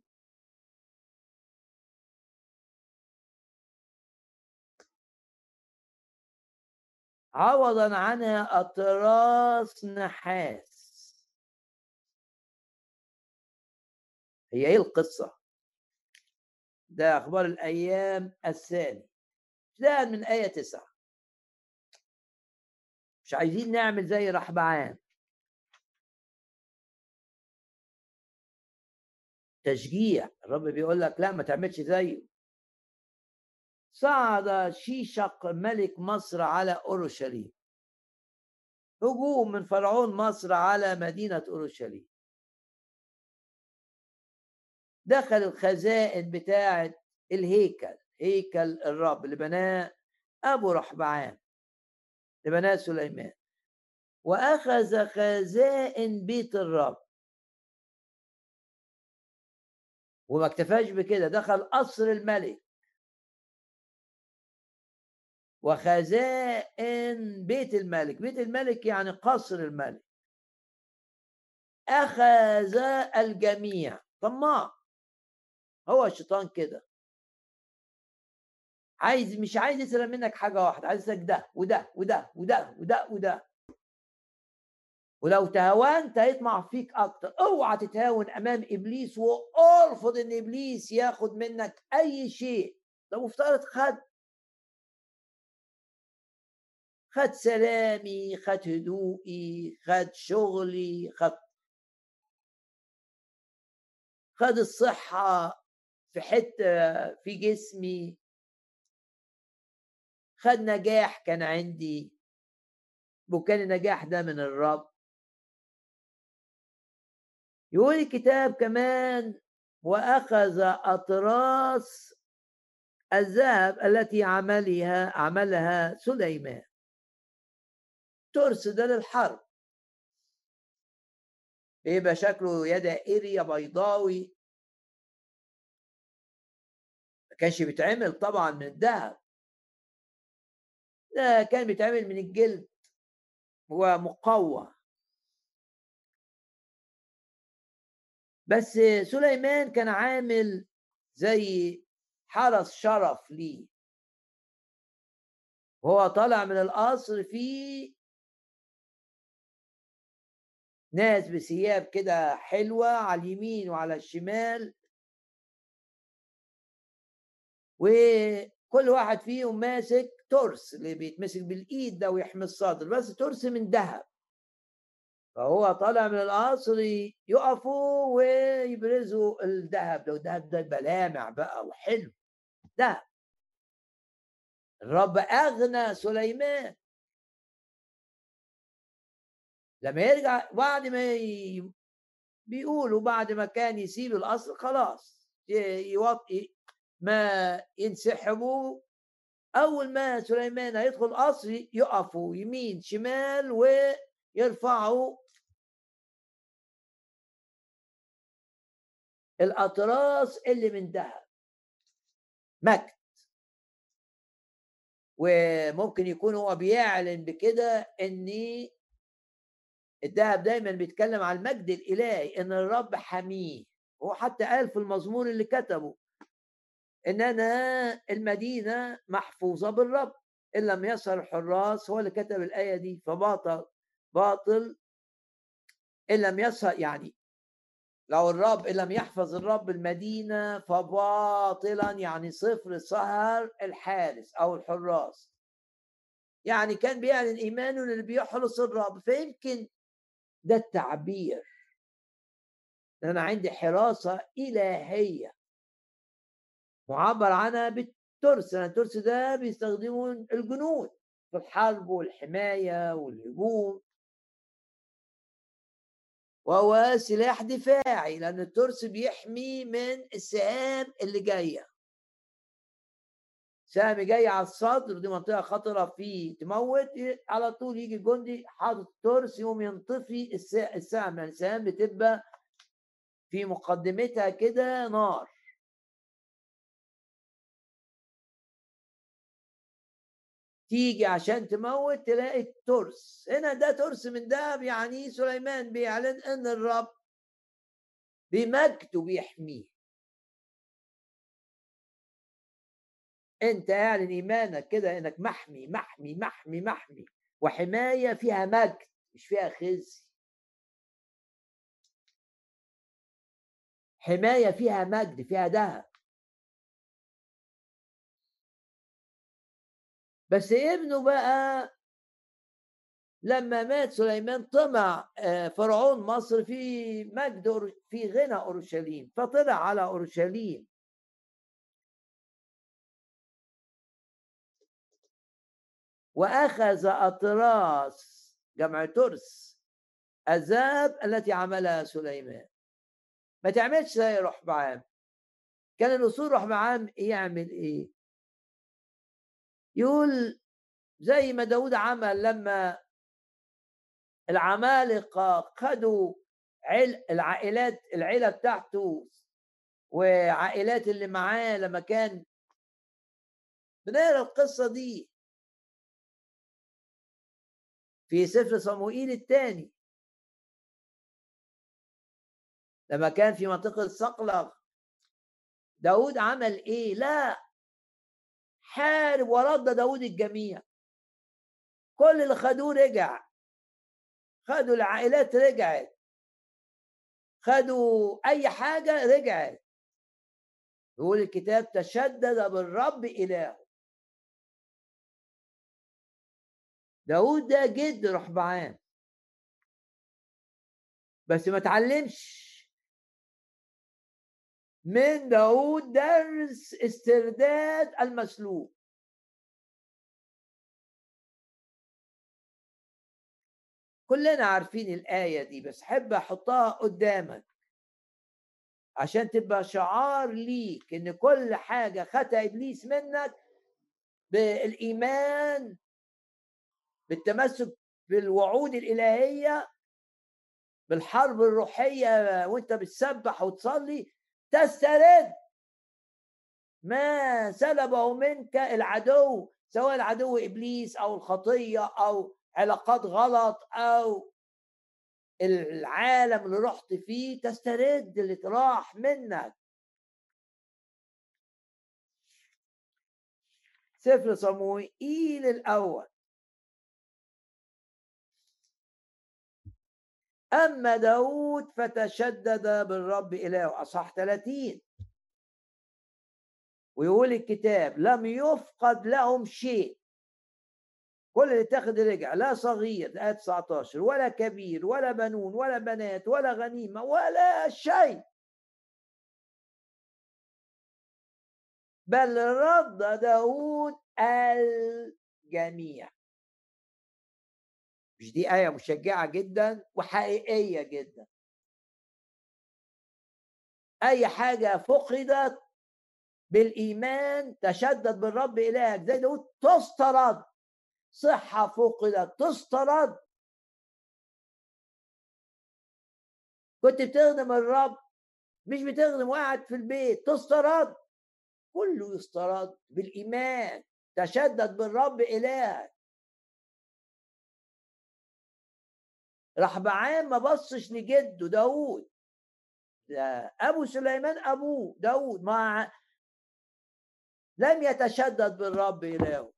عوضا عنها أطراس نحاس. هي إيه القصة؟ ده أخبار الأيام الثاني. ابتداء من آية تسعة. مش عايزين نعمل زي رحبعان تشجيع. الرب بيقول لك لا ما تعملش زيه. صعد شيشق ملك مصر على أورشليم. هجوم من فرعون مصر على مدينة أورشليم. دخل الخزائن بتاعة الهيكل هيكل الرب اللي بناه أبو رحبعام اللي بناه سليمان. وأخذ خزائن بيت الرب. وما اكتفاش بكده دخل قصر الملك. وخزائن بيت الملك بيت الملك يعني قصر الملك. أخذ الجميع طماع. هو الشيطان كده. عايز مش عايز يسرق منك حاجة واحدة عايزك ده وده وده وده وده وده. ولو تهاونت هيطمع فيك أكتر. أوعى تتهاون أمام إبليس وأرفض إن إبليس ياخد منك أي شيء. ده مفترض خد. خد سلامي خد هدوئي خد شغلي خد. خد الصحة في حتة في جسمي. خد نجاح كان عندي. وكان النجاح ده من الرب. يقول الكتاب كمان وأخذ أطراس الذهب التي عملها عملها سليمان. ترس ده للحرب. بيبقى شكله يا دائري يا بيضاوي. ما كانش بيتعمل طبعا من الذهب. ده كان بيتعمل من الجلد. ومقوى بس سليمان كان عامل زي حرس شرف ليه. وهو طالع من القصر في ناس بثياب كده حلوة على اليمين وعلى الشمال. وكل واحد فيهم ماسك ترس اللي بيتمسك بالإيد ده ويحمي الصدر بس ترس من ذهب. فهو طالع من القصر يقفوا ويبرزوا الذهب. ده والذهب ده يبقى لامع بقى وحلو. ذهب. الرب أغنى سليمان. لما يرجع بعد ما ي... بيقولوا بعد ما كان يسيب القصر خلاص يوطي ما ينسحبوا أول ما سليمان هيدخل القصر يقفوا يمين شمال ويرفعوا الأطراس اللي من ذهب. مجد. وممكن يكون هو بيعلن بكده إن الذهب دايما بيتكلم عن المجد الإلهي إن الرب حميه. هو حتى قال في المزمور اللي كتبه إن أنا المدينة محفوظة بالرب. إن لم يسهر الحراس هو اللي كتب الآية دي فباطل باطل. إن لم يسهر يعني لو الرب لم يحفظ الرب المدينة فباطلا يعني صفر سهر الحارس أو الحراس. يعني كان بيعلن إيمانه اللي بيحرس الرب فيمكن ده التعبير. أنا عندي حراسة إلهية. معبر عنها بالترس يعني الترس ده بيستخدمه الجنود في الحرب والحماية والهجوم. وهو سلاح دفاعي لأن الترس بيحمي من السهام اللي جاية. سهم جاي على الصدر دي منطقة خطرة فيه تموت على طول يجي الجندي حاطط ترس يقوم ينطفي السهم يعني السهام بتبقى في مقدمتها كده نار. تيجي عشان تموت تلاقي الترس. هنا ده ترس من دهب يعني سليمان بيعلن إن الرب بمجده بيحميه. أنت اعلن إيمانك كده إنك محمي محمي محمي محمي وحماية فيها مجد مش فيها خزي. حماية فيها مجد فيها ذهب. بس ابنه بقى لما مات سليمان طمع آه، فرعون مصر في مجد في غنى أورشليم فطلع على أورشليم. وأخذ أطراس جمع ترس الذهب التي عملها سليمان. ما تعملش زي رحبعام كان الأصول رحبعام يعمل إيه؟ يقول زي ما داود عمل لما العمالقة خدوا عل العائلات العيلة بتاعته وعائلات اللي معاه لما كان بنقرأ القصة دي. في سفر صموئيل الثاني لما كان في منطقة صقلغ داود عمل إيه؟ لا. حارب ورد داود الجميع. كل اللي خدوه رجع. خدوا العائلات رجعت. خدوا أي حاجة رجعت. يقول الكتاب تشدد بالرب الهه داود ده جد رحبعان بس ما تعلمش من داود درس استرداد المسلوب كلنا عارفين الآية دي بس حب أحطها قدامك. عشان تبقى شعار ليك إن كل حاجة خدها إبليس منك بالإيمان بالتمسك بالوعود الإلهية بالحرب الروحية وأنت بتسبح وتصلي تسترد. ما سلبه منك العدو سواء العدو إبليس أو الخطية أو علاقات غلط أو العالم اللي رحت فيه تسترد اللي راح منك. سفر صموئيل الأول. أما داود فتشدد بالرب إلهه أصح 30 ويقول الكتاب لم يفقد لهم شيء. كل اللي اتخذ رجع لا صغير آية 19 ولا كبير ولا بنون ولا بنات ولا غنيمة ولا شيء. بل رد داود الجميع. مش دي آية مشجعة جدا وحقيقية جدا. أي حاجة فقدت بالإيمان تشدد بالرب إلهك زي داود تسترد. صحة فقدت تسترد. كنت بتخدم الرب مش بتخدم وقعد في البيت تسترد. كله يسترد بالإيمان تشدد بالرب إلهك راح بعام ما بصش لجده داود. أبو سليمان أبوه داود ما لم يتشدد بالرب إلهه.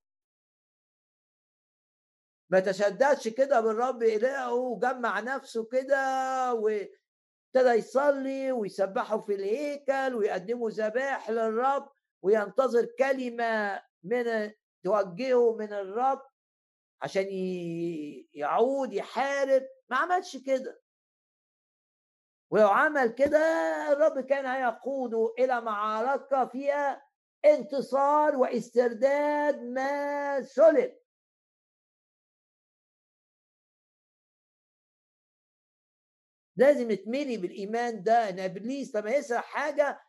ما تشددش كده بالرب إلهه وجمع نفسه كده وابتدى يصلي ويسبحوا في الهيكل ويقدموا ذبائح للرب وينتظر كلمة من توجهه من الرب عشان يعود يحارب. ما عملش كده. ولو عمل كده الرب كان هيقوده إلى معركة فيها انتصار واسترداد ما سلب لازم نتملي بالإيمان ده إن إبليس لما يسرق حاجة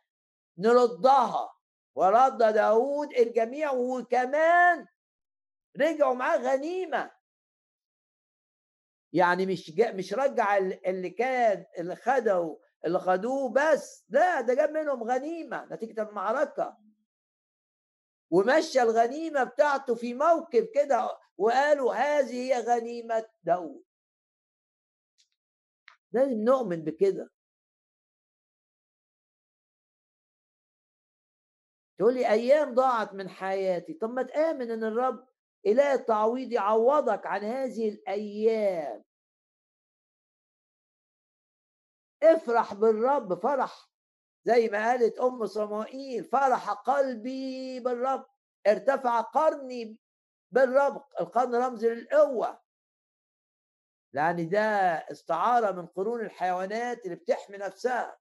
نردها. ورد داود الجميع وكمان رجعوا معاه غنيمة. يعني مش مش رجع اللي كان اللي خدوا اللي خدوه بس. لا ده جاب منهم غنيمة نتيجة المعركة. ومشى الغنيمة بتاعته في موكب كده وقالوا هذه هي غنيمة داود لازم نؤمن بكده. تقول لي أيام ضاعت من حياتي. طب ما تآمن إن الرب إله التعويض يعوضك عن هذه الأيام. افرح بالرب فرح. زي ما قالت أم صمائيل فرح قلبي بالرب. ارتفع قرني بالرب. القرن رمز للقوة. لأن ده استعارة من قرون الحيوانات اللي بتحمي نفسها.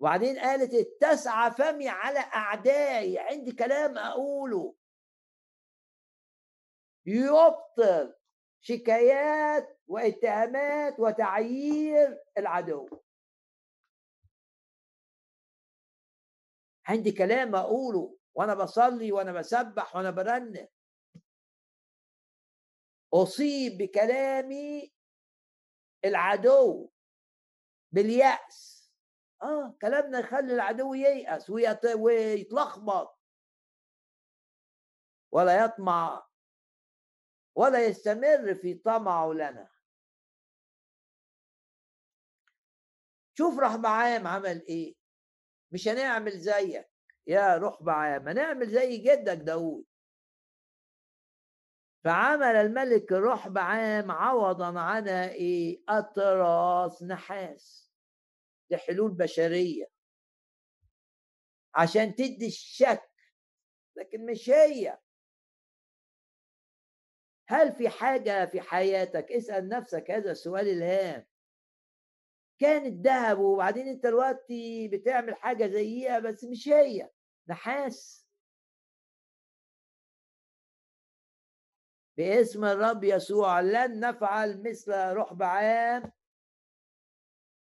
وبعدين قالت اتسع فمي على أعدائي. عندي كلام أقوله. يبطل شكايات واتهامات وتعيير العدو. عندي كلام أقوله وأنا بصلي وأنا بسبح وأنا برنم أصيب بكلامي العدو باليأس. آه كلامنا يخلي العدو ييأس ويتلخبط. ولا يطمع ولا يستمر في طمعه لنا. شوف رحبعام عمل إيه. مش هنعمل زيك. يا رحبعام هنعمل زي جدك داود فعمل الملك رحبعام عوضا عن إيه؟ أطراس نحاس دي حلول بشرية. عشان تدي الشك. لكن مش هي. هل في حاجة في حياتك؟ اسأل نفسك هذا السؤال الهام. كان الذهب وبعدين أنت دلوقتي بتعمل حاجة زيها بس مش هي. نحاس. باسم الرب يسوع لن نفعل مثل رحب عام.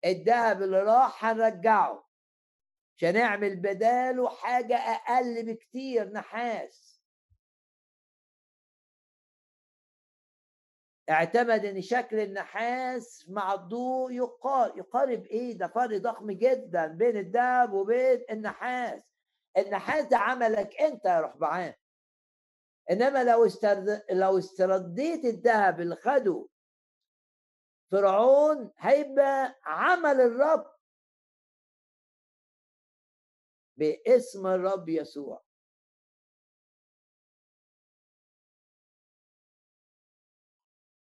الذهب اللي راح هنرجعه. مش هنعمل بداله حاجة أقل بكتير نحاس. اعتمد إن شكل النحاس مع الضوء يقارب يقارب إيه؟ ده فرق ضخم جدا بين الذهب وبين النحاس. النحاس ده عملك أنت يا رحبعان إنما لو استرد... لو استرديت الذهب اللي خده فرعون هيبقى عمل الرب باسم الرب يسوع.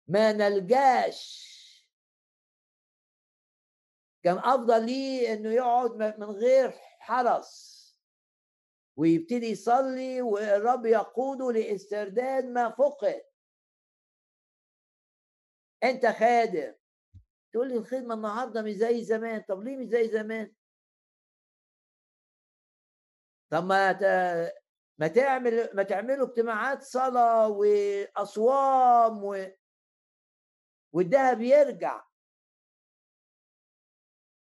ما نلجاش. كان أفضل ليه إنه يقعد من غير حرس. ويبتدي يصلي والرب يقوده لاسترداد ما فقد. أنت خادم. تقول لي الخدمة النهارده مش زي زمان. طب ليه مش زي زمان؟ طب ما ما تعمل ما تعملوا اجتماعات صلاة وأصوام و... والذهب يرجع.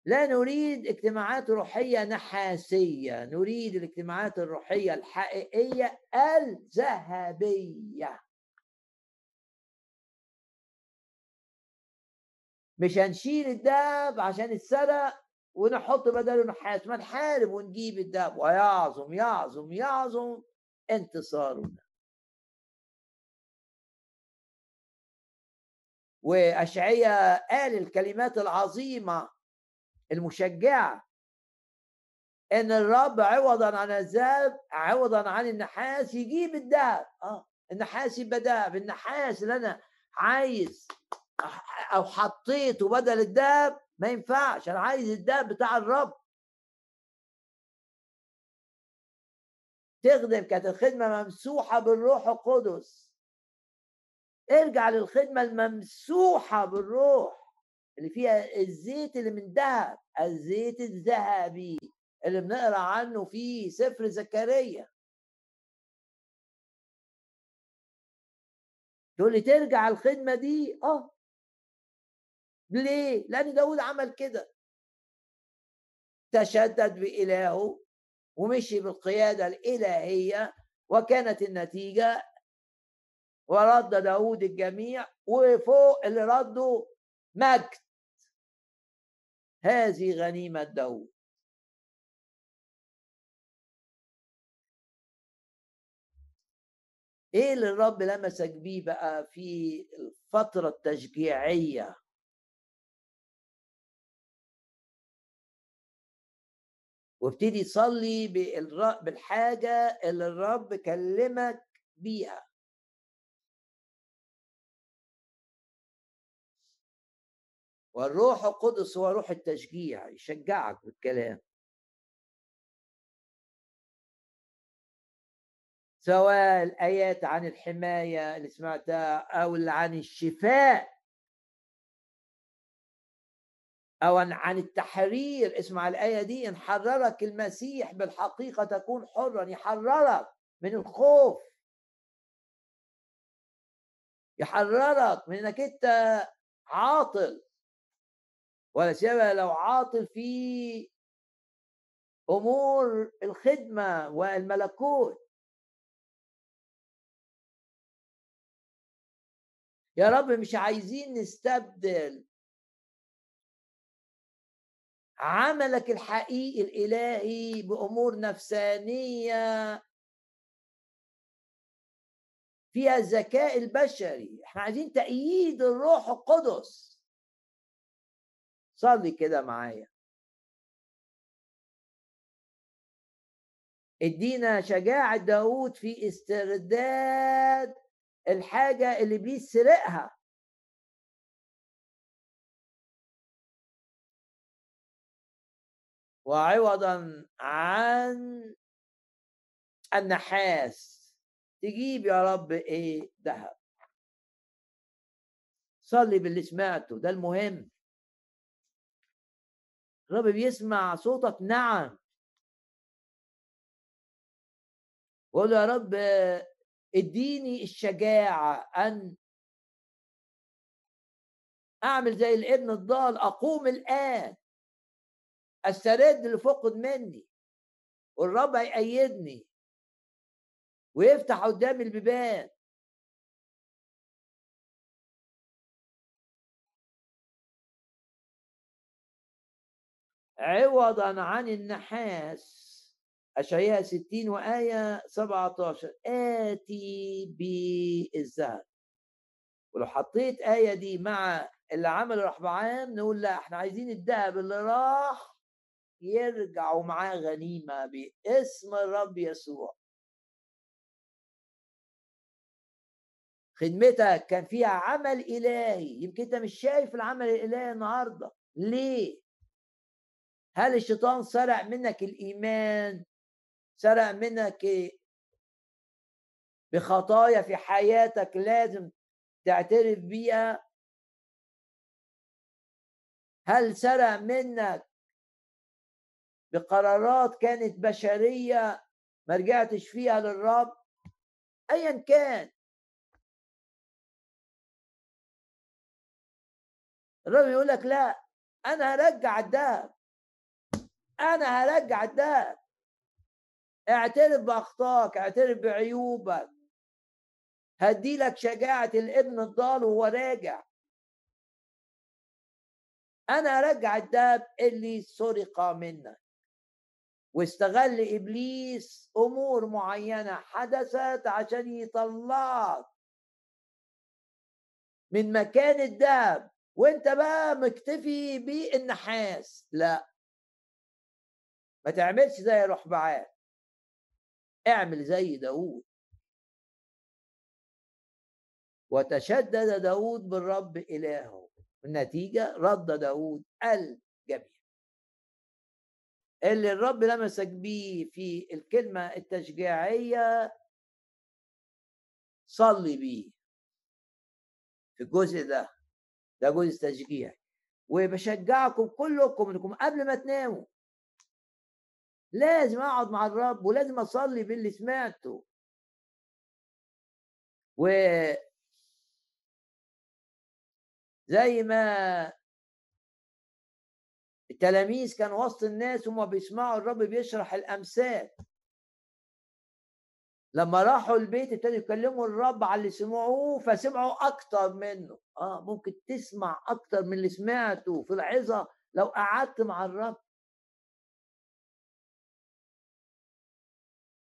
لا نريد اجتماعات روحية نحاسية نريد الاجتماعات الروحية الحقيقية الذهبية. مش هنشيل الدهب عشان اتسرق ونحط بداله نحاس ما نحارب ونجيب الدهب ويعظم يعظم يعظم انتصارنا. وأشعية قال الكلمات العظيمة المشجعة إن الرب عوضا عن الذهب عوضا عن النحاس يجيب الذهب. آه النحاس يبقى ذهب. النحاس اللي أنا عايز أو حطيته بدل الذهب ما ينفعش. أنا عايز الذهب بتاع الرب. تخدم كانت الخدمة ممسوحة بالروح القدس. ارجع للخدمة الممسوحة بالروح اللي فيها الزيت اللي من ذهب الزيت الذهبي اللي بنقرأ عنه في سفر زكريا. تقول لي ترجع الخدمة دي؟ آه. ليه؟ لأن داود عمل كده. تشدد بإلهه ومشي بالقيادة الإلهية وكانت النتيجة ورد داود الجميع وفوق اللي ردوا مجد. هذه غنيمة داود. إيه اللي الرب لمسك بيه بقى في الفترة التشجيعية؟ وابتدي تصلي بالحاجة اللي الرب كلمك بيها. والروح القدس هو روح التشجيع يشجعك بالكلام. سواء الآيات عن الحماية اللي سمعتها أو عن الشفاء. أو عن التحرير. اسمع الآية دي إن حررك المسيح بالحقيقة تكون حرا يحررك من الخوف. يحررك من إنك أنت عاطل. ولا سيما لو عاطل في أمور الخدمة والملكوت. يا رب مش عايزين نستبدل عملك الحقيقي الإلهي بأمور نفسانية. فيها الذكاء البشري. إحنا عايزين تأييد الروح القدس. صلي كده معايا ادينا شجاعة داود في استرداد الحاجة اللي ابليس سرقها وعوضا عن النحاس تجيب يا رب إيه ذهب صلي باللي سمعته ده المهم الرب بيسمع صوتك. نعم. قول يا رب اديني الشجاعة أن أعمل زي الابن الضال أقوم الآن أسترد اللي فقد مني والرب هيأيدني ويفتح قدامي البيبان. عوضا عن النحاس. أشعياء 60 وآية 17 آتي بالذهب ولو حطيت آية دي مع اللي عمله رحبعام نقول لا إحنا عايزين الذهب اللي راح يرجعوا معاه غنيمة باسم الرب يسوع. خدمتك كان فيها عمل إلهي. يمكن أنت مش شايف العمل الإلهي النهاردة. ليه؟ هل الشيطان سرق منك الإيمان؟ سرق منك بخطايا في حياتك لازم تعترف بيها؟ هل سرق منك بقرارات كانت بشرية ما رجعتش فيها للرب؟ ايا كان. الرب يقول لك لا أنا هرجع الذهب أنا هرجع الذهب اعترف بأخطائك اعترف بعيوبك. هدي لك شجاعة الابن الضال وهو راجع. أنا أرجع الدهب اللي سرق منك. واستغل إبليس أمور معينة حدثت عشان يطلعك. من مكان الدهب وأنت بقى مكتفي بالنحاس لا. ما تعملش زي رحبعان اعمل زي داود وتشدد داود بالرب إلهه. النتيجة رد داود الجميع. اللي الرب لمسك بيه في الكلمة التشجيعية صلي بيه. في الجزء ده ده جزء تشجيعي. وبشجعكم كلكم إنكم قبل ما تناموا. لازم أقعد مع الرب ولازم أصلي باللي سمعته. و زي ما التلاميذ كانوا وسط الناس وهم بيسمعوا الرب بيشرح الأمثال. لما راحوا البيت ابتدوا يكلموا الرب على اللي سمعوه فسمعوا أكتر منه. آه ممكن تسمع أكتر من اللي سمعته في العظة لو قعدت مع الرب.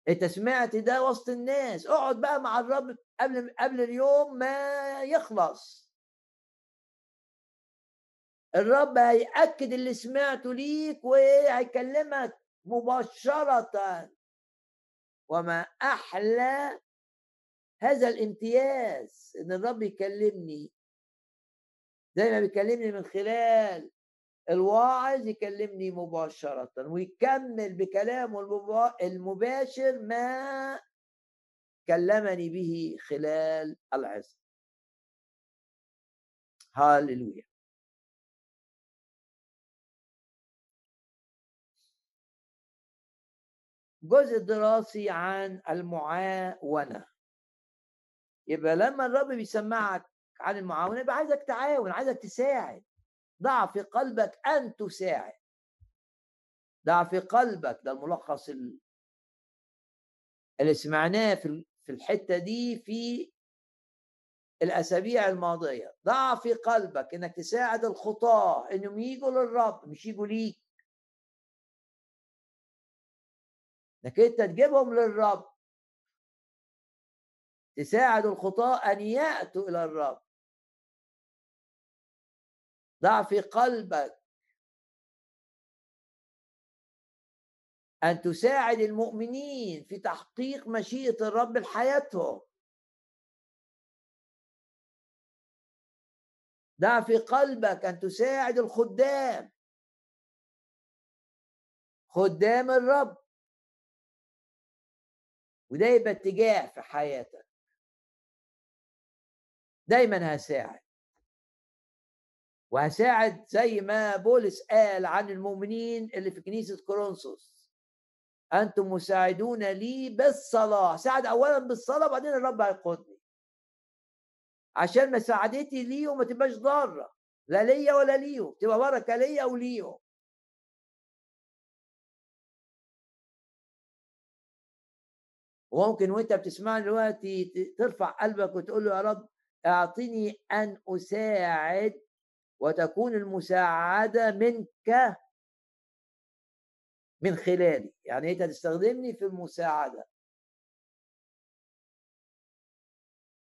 أنت سمعت ده وسط الناس اقعد بقى مع الرب قبل قبل اليوم ما يخلص. الرب هيأكد اللي سمعته ليك وهيكلمك مباشرة. وما أحلى هذا الامتياز إن الرب يكلمني. زي ما بيكلمني من خلال الواعظ يكلمني مباشرة ويكمل بكلامه المباشر ما كلمني به خلال العظة هاللويا. جزء دراسي عن المعاونة. يبقى لما الرب بيسمعك عن المعاونة يبقى عايزك تعاون عايزك تساعد. ضع في قلبك أن تساعد. ضع في قلبك ده الملخص اللي سمعناه في الحتة دي في الأسابيع الماضية. ضع في قلبك إنك تساعد الخطاة إنهم يجوا للرب مش يجوا ليك. إنك أنت تجيبهم للرب. تساعد الخطاة أن يأتوا إلى الرب. ضع في قلبك. أن تساعد المؤمنين في تحقيق مشيئة الرب لحياتهم. ضع في قلبك أن تساعد الخدام. خدام الرب. وده يبقى اتجاه في حياتك. دايما هساعد. وهساعد زي ما بولس قال عن المؤمنين اللي في كنيسة كورنثوس. أنتم مساعدون لي بالصلاة. ساعد أولا بالصلاة بعدين الرب هيقودني عشان مساعدتي ليهم ما تبقاش ضارة. لا ليا ولا ليهم. تبقى بركة ليا وليهم. وممكن وأنت بتسمعني دلوقتي ترفع قلبك وتقول له يا رب أعطني أن أساعد وتكون المساعدة منك من خلالي. يعني أنت تستخدمني في المساعدة.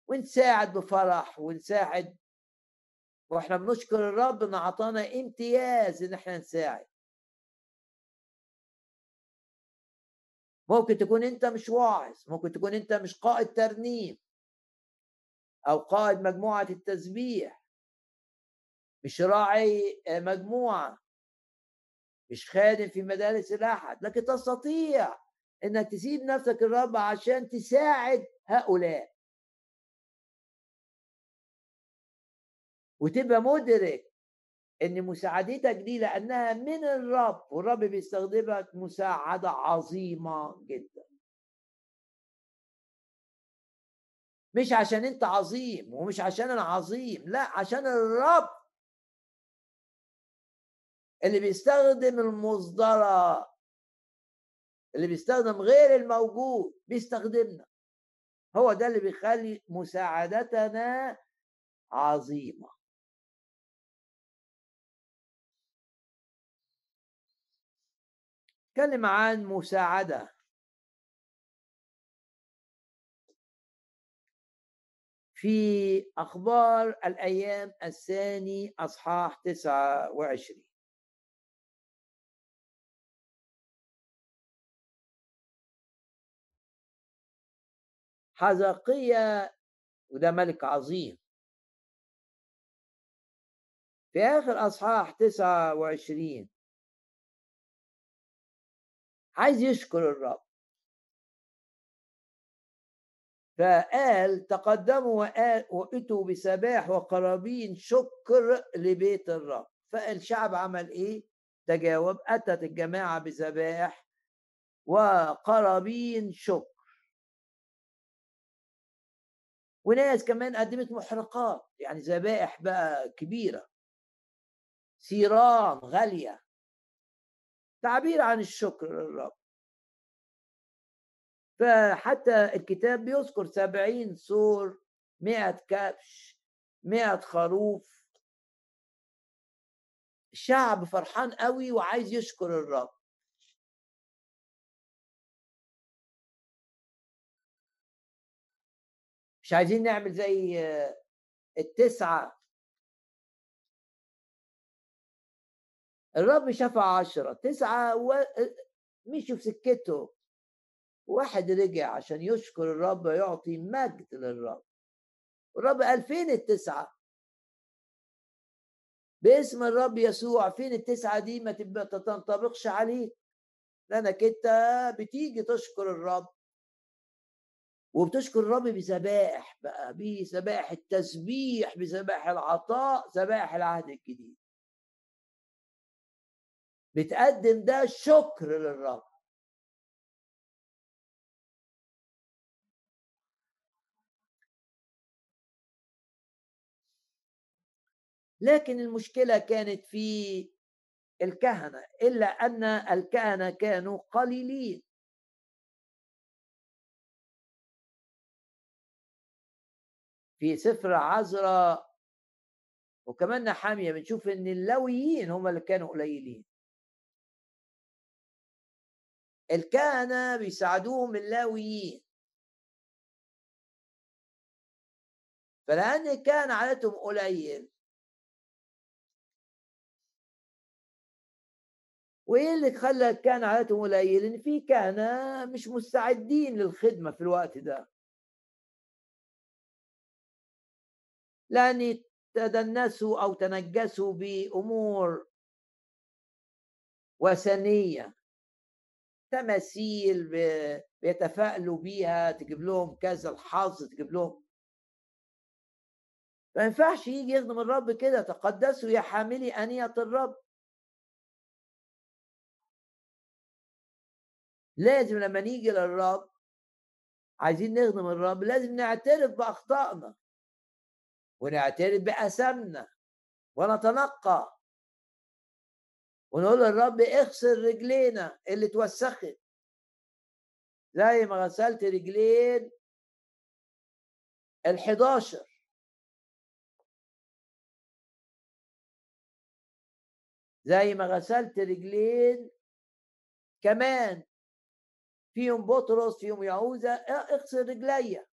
ونساعد بفرح ونساعد وإحنا بنشكر الرب إن أعطانا امتياز إن إحنا نساعد. ممكن تكون أنت مش واعظ ممكن تكون أنت مش قائد ترنيم أو قائد مجموعة التسبيح. مش راعي مجموعة. مش خادم في مدارس الأحد لكن تستطيع إنك تسيب نفسك الرب عشان تساعد هؤلاء. وتبقى مدرك إن مساعدتك دي لأنها من الرب والرب بيستخدمك مساعدة عظيمة جدا. مش عشان أنت عظيم ومش عشان أنا عظيم لا عشان الرب اللي بيستخدم المصدرة اللي بيستخدم غير الموجود بيستخدمنا. هو ده اللي بيخلي مساعدتنا عظيمة. تكلم عن مساعدة. في أخبار الأيام الثاني أصحاح 29 حزقية وده ملك عظيم. في آخر أصحاح تسعة وعشرين. عايز يشكر الرب. فقال تقدموا وأتوا بسباح وقرابين شكر لبيت الرب. فالشعب عمل إيه؟ تجاوب أتت الجماعة بذبائح وقرابين شكر. وناس كمان قدمت محرقات يعني ذبائح بقى كبيرة. سيران غالية. تعبير عن الشكر للرب. فحتى الكتاب بيذكر سبعين سور مئة كبش مئة خروف. الشعب فرحان قوي وعايز يشكر الرب. مش عايزين نعمل زي التسعة. الرب شفع عشرة تسعة و... مشوا في سكته. واحد رجع عشان يشكر الرب ويعطي مجد للرب. الرب قال فين التسعة؟ باسم الرب يسوع فين التسعة دي؟ ما تنطبقش عليك لأنك أنت بتيجي تشكر الرب. وبتشكر الرب بذبائح بقى بذبائح التسبيح بذبائح العطاء ذبائح العهد الجديد. بتقدم ده شكر للرب. لكن المشكلة كانت في الكهنة إلا أن الكهنة كانوا قليلين. في سفر عزرا. وكمان نحاميه بنشوف إن اللويين هم اللي كانوا قليلين. الكهنة بيساعدوهم اللاويين. فلأن كان عددهم قليل. وإيه اللي خلى كان عددهم قليل؟ إن في كهنه مش مستعدين للخدمة في الوقت ده. لأن تدنسوا أو تنجسوا بأمور وثنية. تماثيل بيتفائلوا بيها تجيب لهم كذا الحظ تجيب لهم. ما ينفعش يجي يخدم الرب كده تقدسوا يا حاملي أنية الرب. لازم لما نيجي للرب عايزين نخدم الرب لازم نعترف بأخطائنا. ونعترف بأثامنا ونتنقى. ونقول للرب اغسل رجلينا اللي اتوسخت. زي ما غسلت رجلين ال11 زي ما غسلت رجلين كمان. فيهم بطرس فيهم يهوذا اغسل رجليا.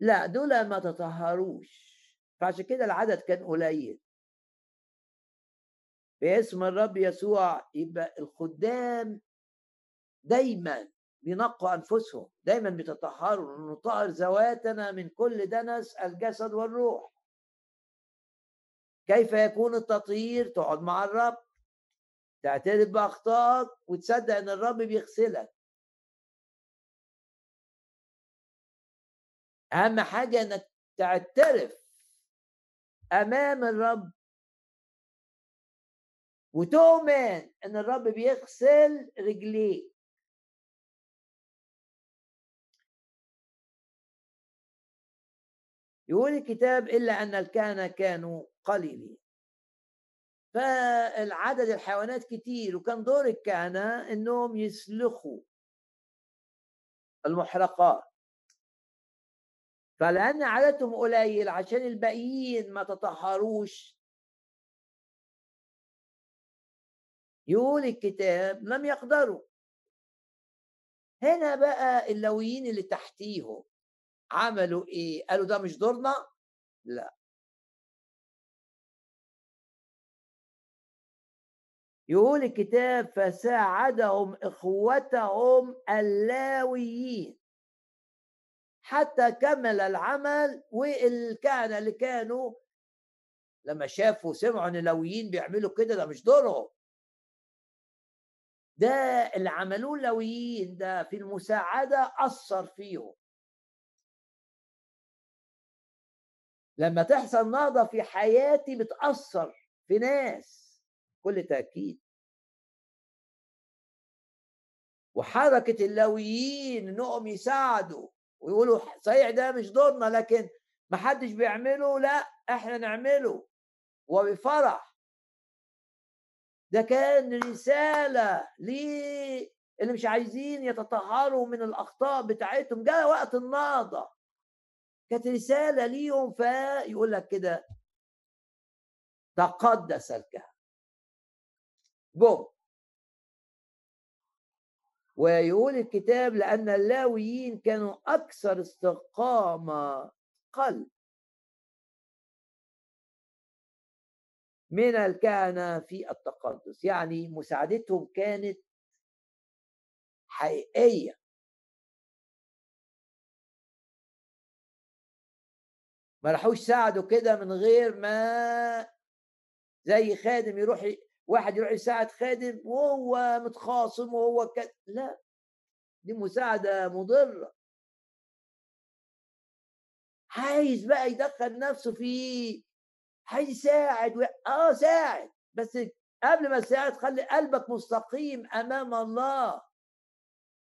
لا دول ما تطهروش. فعشان كده العدد كان قليل. باسم الرب يسوع يبقى الخدام دايما بينقوا أنفسهم دايما بيتطهروا نطهر ذواتنا من كل دنس الجسد والروح. كيف يكون التطهير؟ تقعد مع الرب تعترف بأخطائك وتصدق إن الرب بيغسلك. أهم حاجة إنك تعترف أمام الرب. وتؤمن إن الرب بيغسل رجليك يقول الكتاب إلا أن الكهنة كانوا قليلين. فالعدد الحيوانات كتير وكان دور الكهنة إنهم يسلخوا المحرقات. فلأن عددهم قليل عشان الباقيين ما تطهروش. يقول الكتاب لم يقدروا. هنا بقى اللويين اللي تحتيهم عملوا إيه؟ قالوا ده مش دورنا؟ لا. يقول الكتاب فساعدهم إخوتهم اللاويين. حتى كمل العمل والكهنه اللي كانوا لما شافوا سمعوا إن اللاويين بيعملوا كده ده مش دورهم. ده اللي عملوه اللويين ده في المساعدة أثر فيهم. لما تحصل نهضة في حياتي بتأثر في ناس كل تأكيد. وحركة اللويين إنهم يساعدوا. ويقولوا صحيح ده مش دورنا لكن ما حدش بيعمله لا إحنا نعمله. وبفرح. ده كان رسالة ليه اللي مش عايزين يتطهروا من الأخطاء بتاعتهم. جاء وقت النهضة. كانت رسالة ليهم فيقول لك كده تقدس الكهنة جم. ويقول الكتاب لأن اللاويين كانوا أكثر استقامة قلب. من الكهنة في التقدس يعني مساعدتهم كانت حقيقية. ما راحوش ساعدوا كده من غير ما زي خادم يروح واحد يروح يساعد خادم وهو متخاصم وهو ك... لا. دي مساعدة مضرة. عايز بقى يدخل نفسه في هيساعد و... آه ساعد. بس قبل ما تساعد خلي قلبك مستقيم أمام الله.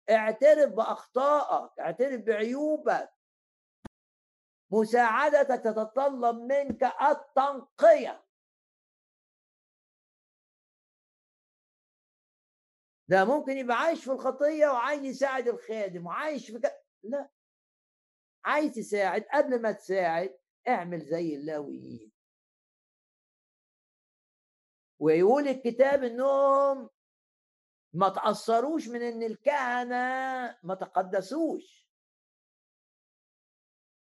اعترف بأخطائك اعترف بعيوبك. مساعدتك تتطلب منك التنقية. ده ممكن يبقى عايش في الخطية وعايز يساعد الخادم وعايش في ك... لا. عايز تساعد قبل ما تساعد اعمل زي اللاويين. ويقول الكتاب إنهم ما تأثروش من إن الكهنة ما تقدسوش.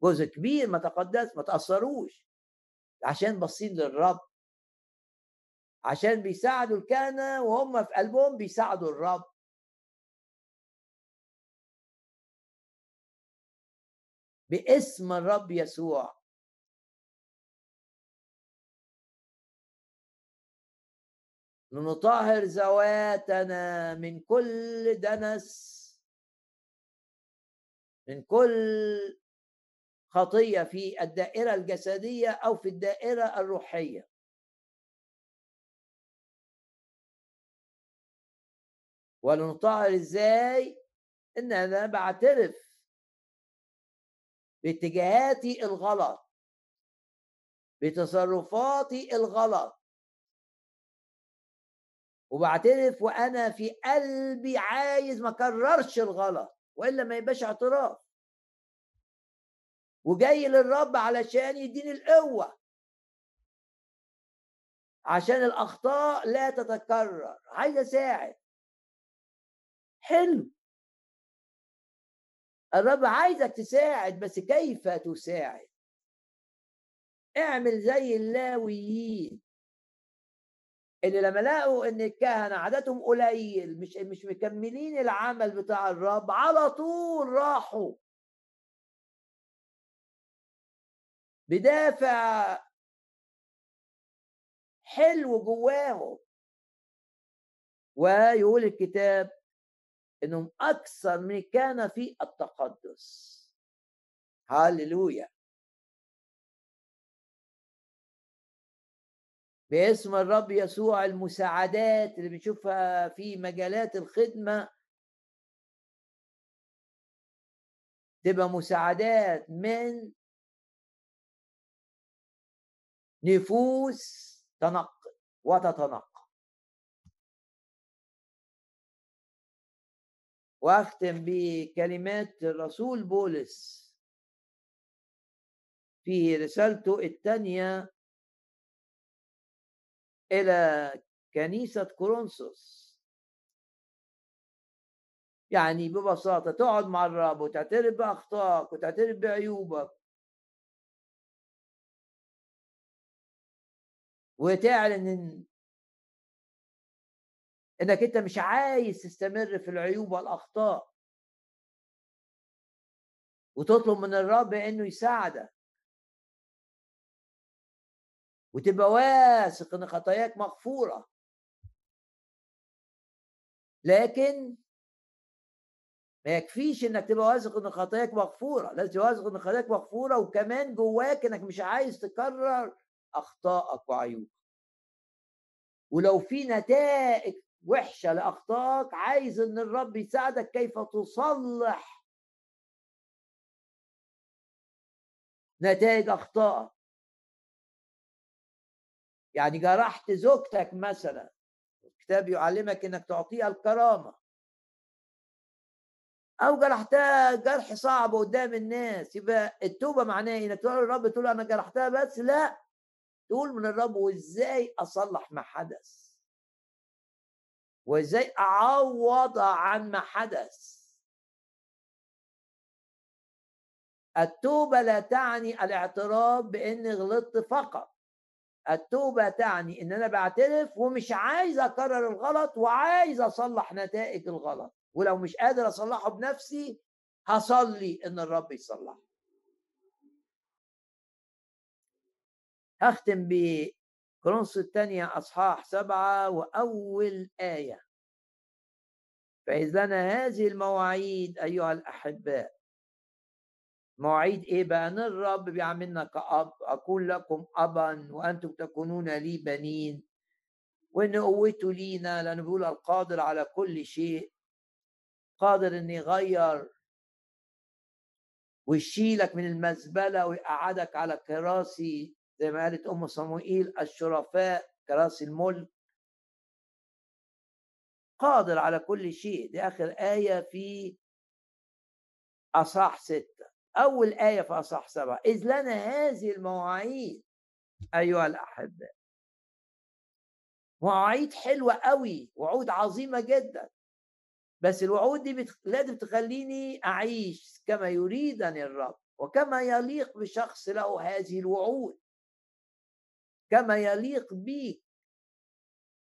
جزء كبير ما تقدس ما تأثروش. عشان باصين للرب. عشان بيساعدوا الكهنة وهم في قلبهم بيساعدوا الرب. باسم الرب يسوع. لنطهر ذواتنا من كل دنس. من كل خطية في الدائرة الجسدية أو في الدائرة الروحية. ولنطهر إزاي؟ إن أنا بعترف باتجاهاتي الغلط بتصرفاتي الغلط. وبعترف وأنا في قلبي عايز ما أكررش الغلط وإلا ما يبقاش اعتراف. وجاي للرب علشان يديني القوة. عشان الأخطاء لا تتكرر. عايز أساعد. حلو. الرب عايزك تساعد بس كيف تساعد؟ اعمل زي اللاويين. اللي لما لقوا إن الكهنة عددهم قليل مش مش مكملين العمل بتاع الرب على طول راحوا. بدافع حلو جواهم. ويقول الكتاب إنهم أكثر من كان في التقدس. هللويا باسم الرب يسوع المساعدات اللي بنشوفها في مجالات الخدمة. تبقى مساعدات من نفوس تنقل وتتنقل. واختم بكلمات الرسول بولس. في رسالته الثانية إلى كنيسة كورنثوس. يعني ببساطة تقعد مع الرب وتعترف بأخطائك وتعترف بعيوبك. وتعلن إنك أنت مش عايز تستمر في العيوب والأخطاء. وتطلب من الرب إنه يساعدك. وتبقى واثق إن خطاياك مغفورة. لكن ما يكفيش إنك تبقى واثق إن خطاياك مغفورة. لازم تبقى واثق إن خطاياك مغفورة وكمان جواك إنك مش عايز تكرر اخطائك وعيوبك. ولو في نتائج وحشة لأخطائك عايز إن الرب يساعدك كيف تصلح نتائج أخطائك. يعني جرحت زوجتك مثلا الكتاب يعلمك إنك تعطيها الكرامة. أو جرحتها جرح صعب قدام الناس يبقى التوبة معناها إنك تقول للرب تقول أنا جرحتها بس لا. تقول من الرب وإزاي أصلح ما حدث؟ وازاي اعوض عن ما حدث. التوبة لا تعني الاعتراف بإني غلطت فقط. التوبة تعني إن أنا بعترف ومش عايز أكرر الغلط وعايز أصلح نتائج الغلط. ولو مش قادر أصلحه بنفسي هصلي إن الرب يصلحه هختم بكرونس الثانية أصحاح سبعة وأول آية. فإذ لنا هذه المواعيد أيها الأحباء. مواعيد إيه بقى؟ أن الرب بيعملنا كأب أكون لكم أبا وأنتم تكونون لي بنين. وإن قوته لينا لأنه بيقول القادر على كل شيء. قادر إن يغير ويشيلك من المزبلة ويقعدك على كراسي. زي ما قالت أم صموئيل الشرفاء كراسي الملك. قادر على كل شيء. دي آخر آية في اصح ستة. أول آية في اصح سبعة. إذ لنا هذه المواعيد أيها الاحباء مواعيد حلوة قوي وعود عظيمة جدا. بس الوعود دي بتخ... لازم تخليني أعيش كما يريدني الرب وكما يليق بشخص له هذه الوعود. كما يليق بيك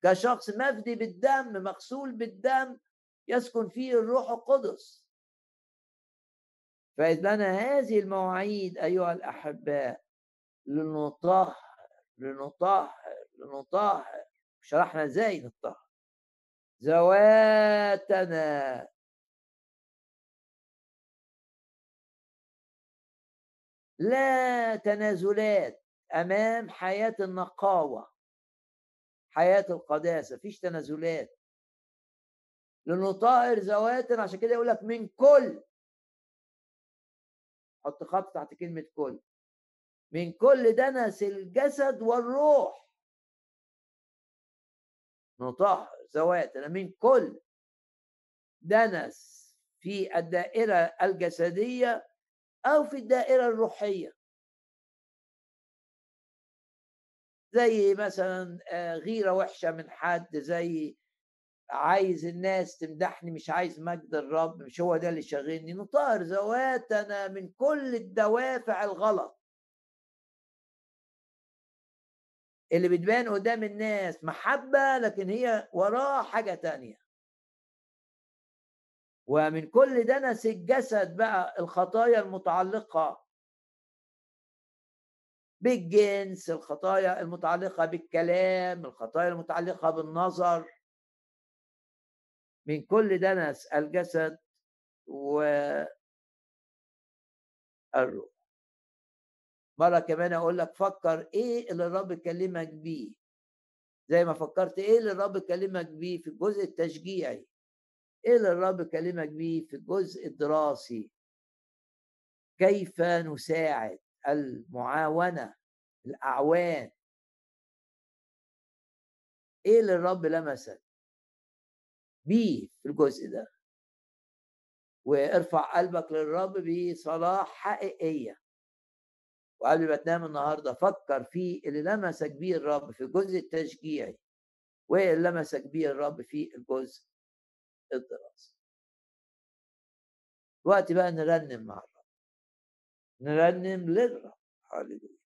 كشخص مفدي بالدم مغسول بالدم يسكن فيه الروح القدس. فإذ لنا هذه المواعيد أيها الأحباء لنطهر لنطهر لنطهر. شرحنا إزاي نطهر؟ ذواتنا. لا تنازلات. أمام حياة النقاوة حياة القداسة فيش تنازلات. لنطهر ذواتنا عشان كده يقول لك من كل. حط خط تحت كلمة كل. من كل دنس الجسد والروح. نطهر ذواتنا من كل دنس في الدائرة الجسدية أو في الدائرة الروحية. زي مثلا آه، غيرة وحشة من حد زي عايز الناس تمدحني مش عايز مجد الرب مش هو ده اللي شاغلني. نطهر ذواتنا من كل الدوافع الغلط. اللي بتبان قدام الناس محبة لكن هي وراه حاجة تانية. ومن كل دنس الجسد بقى الخطايا المتعلقة بالجنس الخطايا المتعلقة بالكلام الخطايا المتعلقة بالنظر. من كل دنس الجسد و الروح. مرة كمان أقول لك فكر إيه اللي الرب كلمك بيه. زي ما فكرت إيه اللي الرب كلمك بيه في الجزء التشجيعي. إيه اللي الرب كلمك بيه في الجزء الدراسي. كيف نساعد؟ المعاونة الأعوان. إيه اللي الرب لمسك؟ بيه في الجزء ده. وارفع قلبك للرب بصلاة حقيقية. وقبل ما تنام النهاردة فكر في اللي لمسك بيه الرب في الجزء التشجيعي واللي لمسك بيه الرب في الجزء الدراسي. وقت بقى نرنم مع نرنم للرب. هللويا.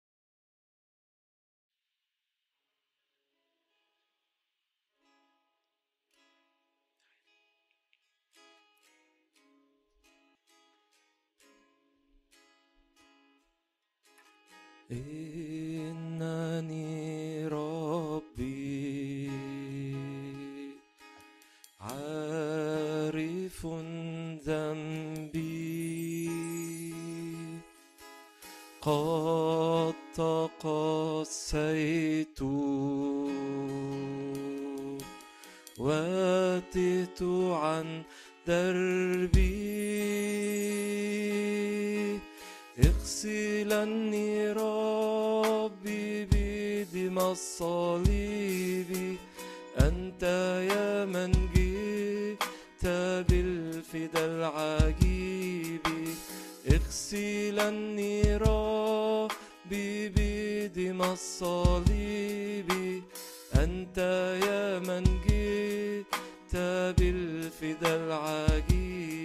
إنني ربي عارف ذنبي. قد تقصيت واتت عن دربي. اغسلني ربي بدم الصليب. أنت يا من جئت بالفدا العجيب. اغسلني ربي بدم الصليب أنت يا من جئت بالفدا العجيب.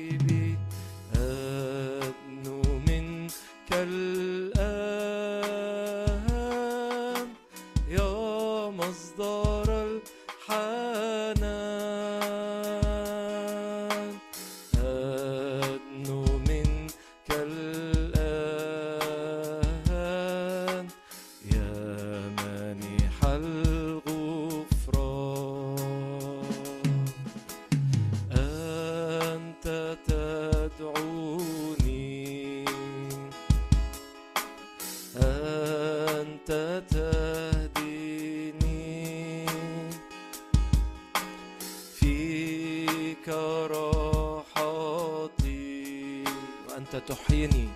وأنت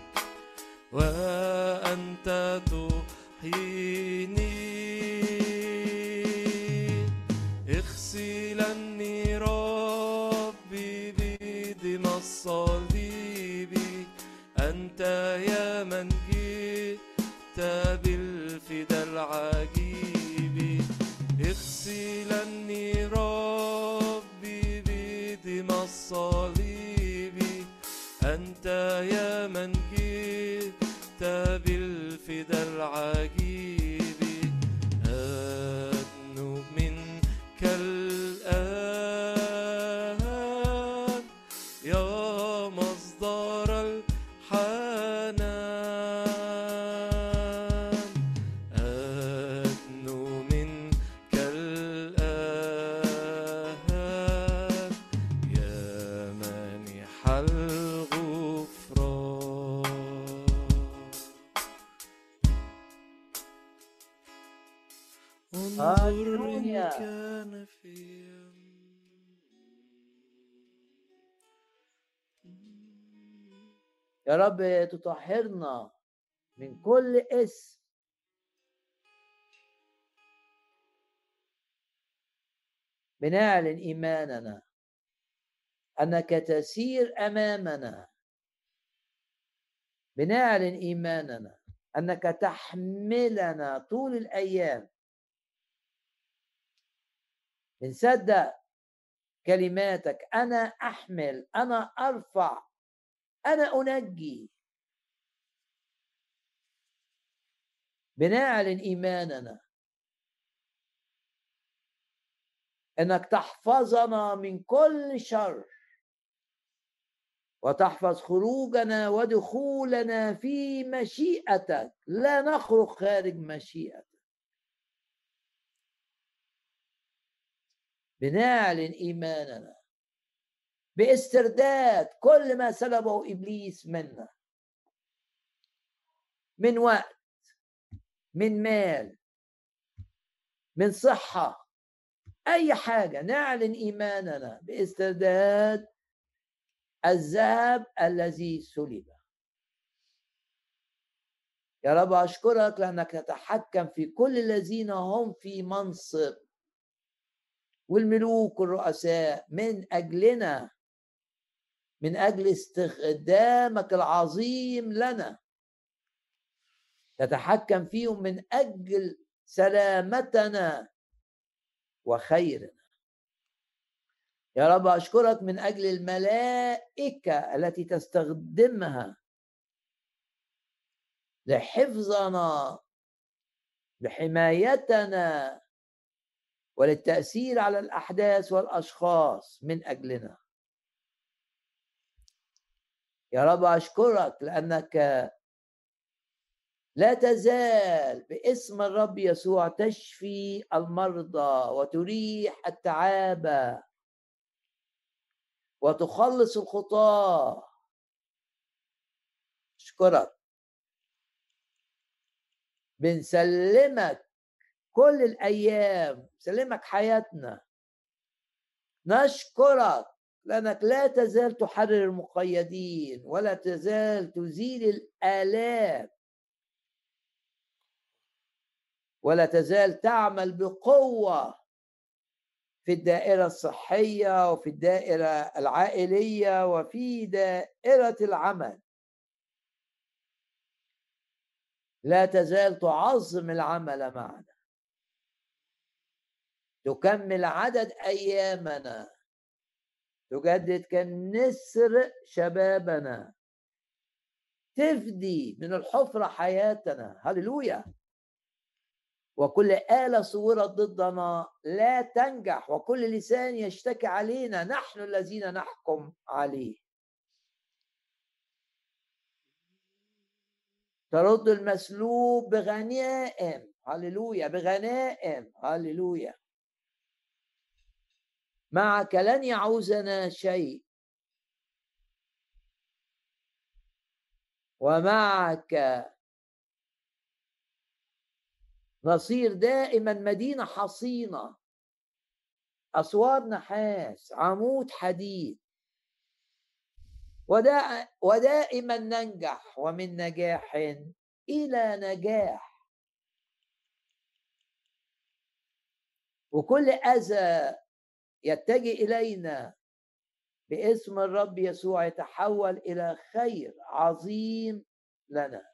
منك يا رب تطهرنا من كل اسم بنعلن إيماننا أنك تسير أمامنا. بنعلن إيماننا أنك تحملنا طول الأيام. بنصدق كلماتك. أنا أحمل أنا أرفع. أنا أنجي. بنعلن إيماننا. أنك تحفظنا من كل شر. وتحفظ خروجنا ودخولنا في مشيئتك. لا نخرج خارج مشيئتك. بنعلن إيماننا. باسترداد كل ما سلبه إبليس منا. من وقت من مال من صحة أي حاجة. نعلن إيماننا باسترداد الذهب الذي سلب. يا رب أشكرك لأنك تتحكم في كل الذين هم في منصب. والملوك والرؤساء من أجلنا من أجل استخدامك العظيم لنا. تتحكم فيهم من أجل سلامتنا وخيرنا. يا رب أشكرك من أجل الملائكة التي تستخدمها لحفظنا لحمايتنا وللتأثير على الأحداث والأشخاص من أجلنا. يا رب أشكرك لأنك لا تزال باسم الرب يسوع تشفي المرضى وتريح التعابه وتخلص الخطاة. أشكرك. بنسلمك كل الأيام سلمك حياتنا. نشكرك. لأنك لا تزال تحرر المقيدين ولا تزال تزيل الآلام. ولا تزال تعمل بقوة في الدائرة الصحية وفي الدائرة العائلية وفي دائرة العمل. لا تزال تعظم العمل معنا. تكمل عدد أيامنا. تجدد كالنسر شبابنا. تفدي من الحفرة حياتنا. هللويا. وكل آلة صورت ضدنا لا تنجح وكل لسان يشتكي علينا. نحن الذين نحكم عليه. ترد المسلوب بغنائم. هللويا. بغنائم. هللويا. معك لن يعوزنا شيء. ومعك نصير دائما مدينة حصينة. اسوار نحاس عمود حديد. ودائما ننجح ومن نجاح إلى نجاح. وكل أذى يتجه إلينا باسم الرب يسوع يتحول إلى خير عظيم لنا.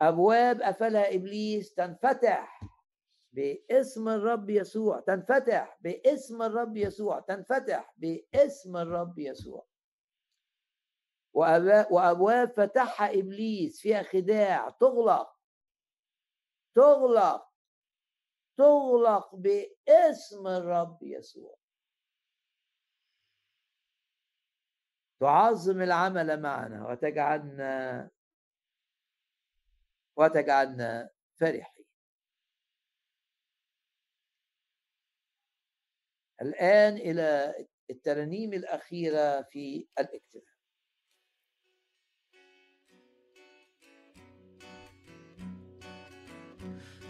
أبواب قفلها إبليس تنفتح باسم الرب يسوع تنفتح باسم الرب يسوع تنفتح باسم الرب يسوع. وأبواب فتحها إبليس فيها خداع تغلق تغلق تغلق باسم الرب يسوع. تعظم العمل معنا وتجعلنا وتجعلنا فرحين. الآن إلى الترانيم الأخيرة في الاجتماع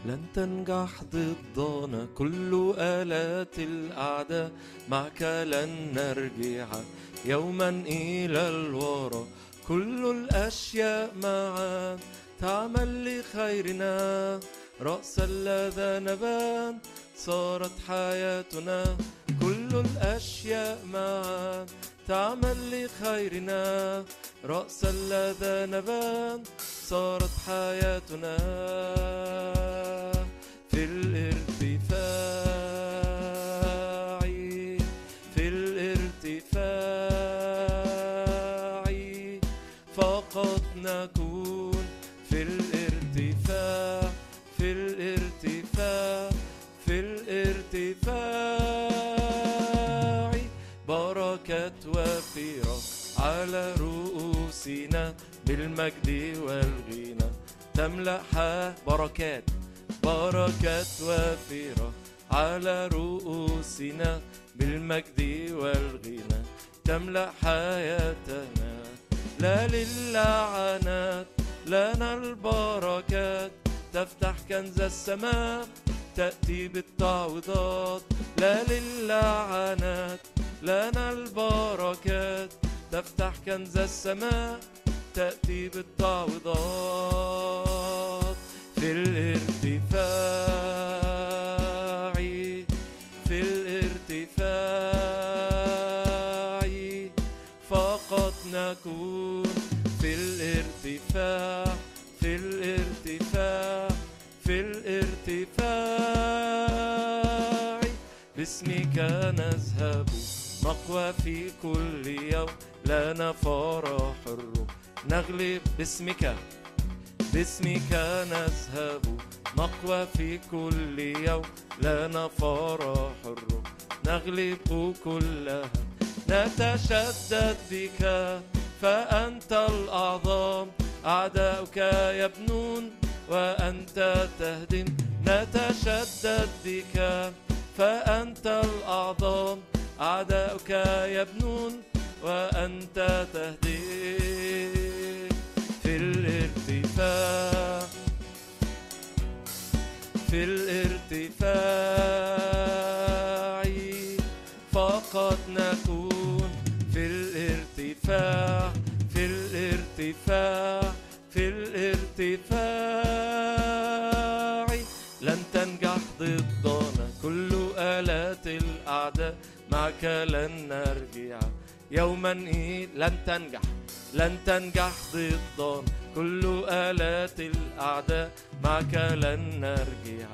لن تنجح ضدنا كل آلات الأعداء معك لن نرجع يوما إلى الوراء كل الأشياء معا تعمل لخيرنا. رأس الذا نبان صارت حياتنا. كل الأشياء معا تعمل لخيرنا. رأس الذي نبان صارت حياتنا. بالمجد والغنى تملأها بركات بركات وفيرة على رؤوسنا بالمجد والغنى تملأ حياتنا. لا للعنات لنا البركات تفتح كنز السماء تأتي بالتعويضات. لا للعنات لنا البركات تفتح كنز السماء تأتي بالتعويضات في الارتفاع في الارتفاع. فقط نكون في الارتفاع في الارتفاع في الارتفاع. باسمك نذهب نقوى في كل يوم لنا فرح الروح. نغلب باسمك. باسمك نذهب نقوى في كل يوم. لنا فرح الروح نغلب كلها. نتشدد بك. فأنت الأعظم. أعداؤك يبنون وأنت تهدم. نتشدد بك. فأنت الأعظم. أعداؤك يبنون وأنت تهدم في الارتفاع في الارتفاع فقط نكون في الارتفاع في الارتفاع في الارتفاع. لن تنجح ضدنا كل آلات الأعداء معك لن نرجع. يوما إيه؟ لن تنجح لن تنجح ضدنا كل آلات الأعداء معك لن نرجع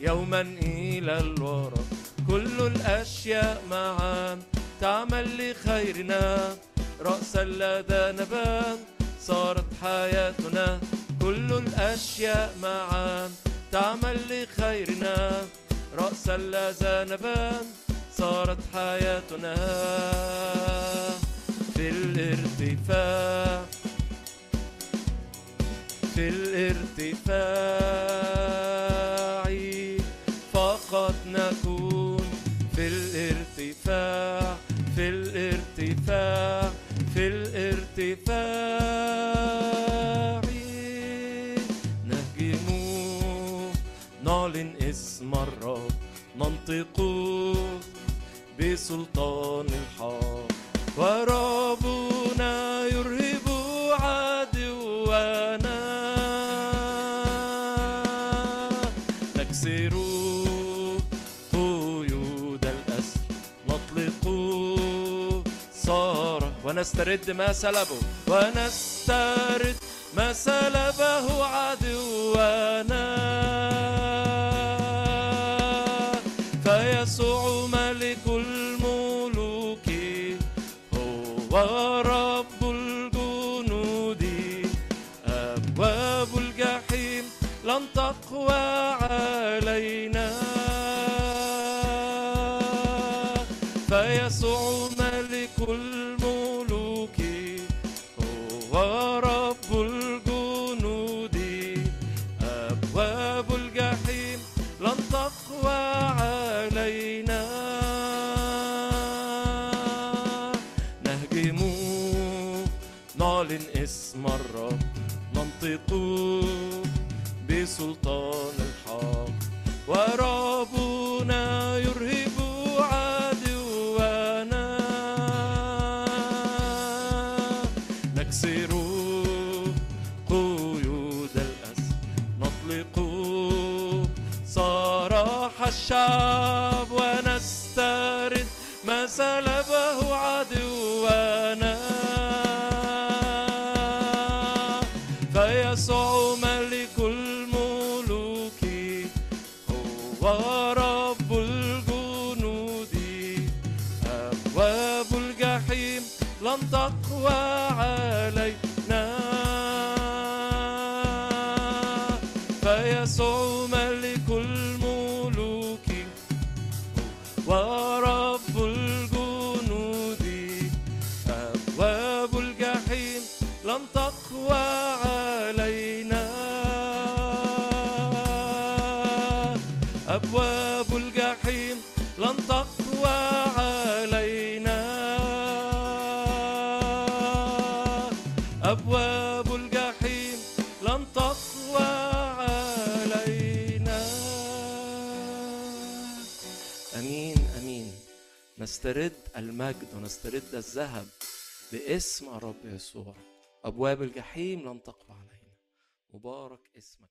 يوما إلى الوراء كل الأشياء معا. تعمل لخيرنا. رأس لدى نبان صارت حياتنا. كل الأشياء معا. تعمل لخيرنا. رأس لدى نبان صارت حياتنا في الارتفاع. في الارتفاع فقط نكون. في الارتفاع في الارتفاع في الارتفاع. نهجم نعلن اسم الرب ننطق بسلطان الحق. وربنا يرهب عدونا نكسر قيود الأسر نطلق صار. ونسترد ما سلبه ونسترد ما سلبه عدونا الذهب باسم الرب يسوع. أبواب الجحيم لن تقوى علينا. مبارك اسمك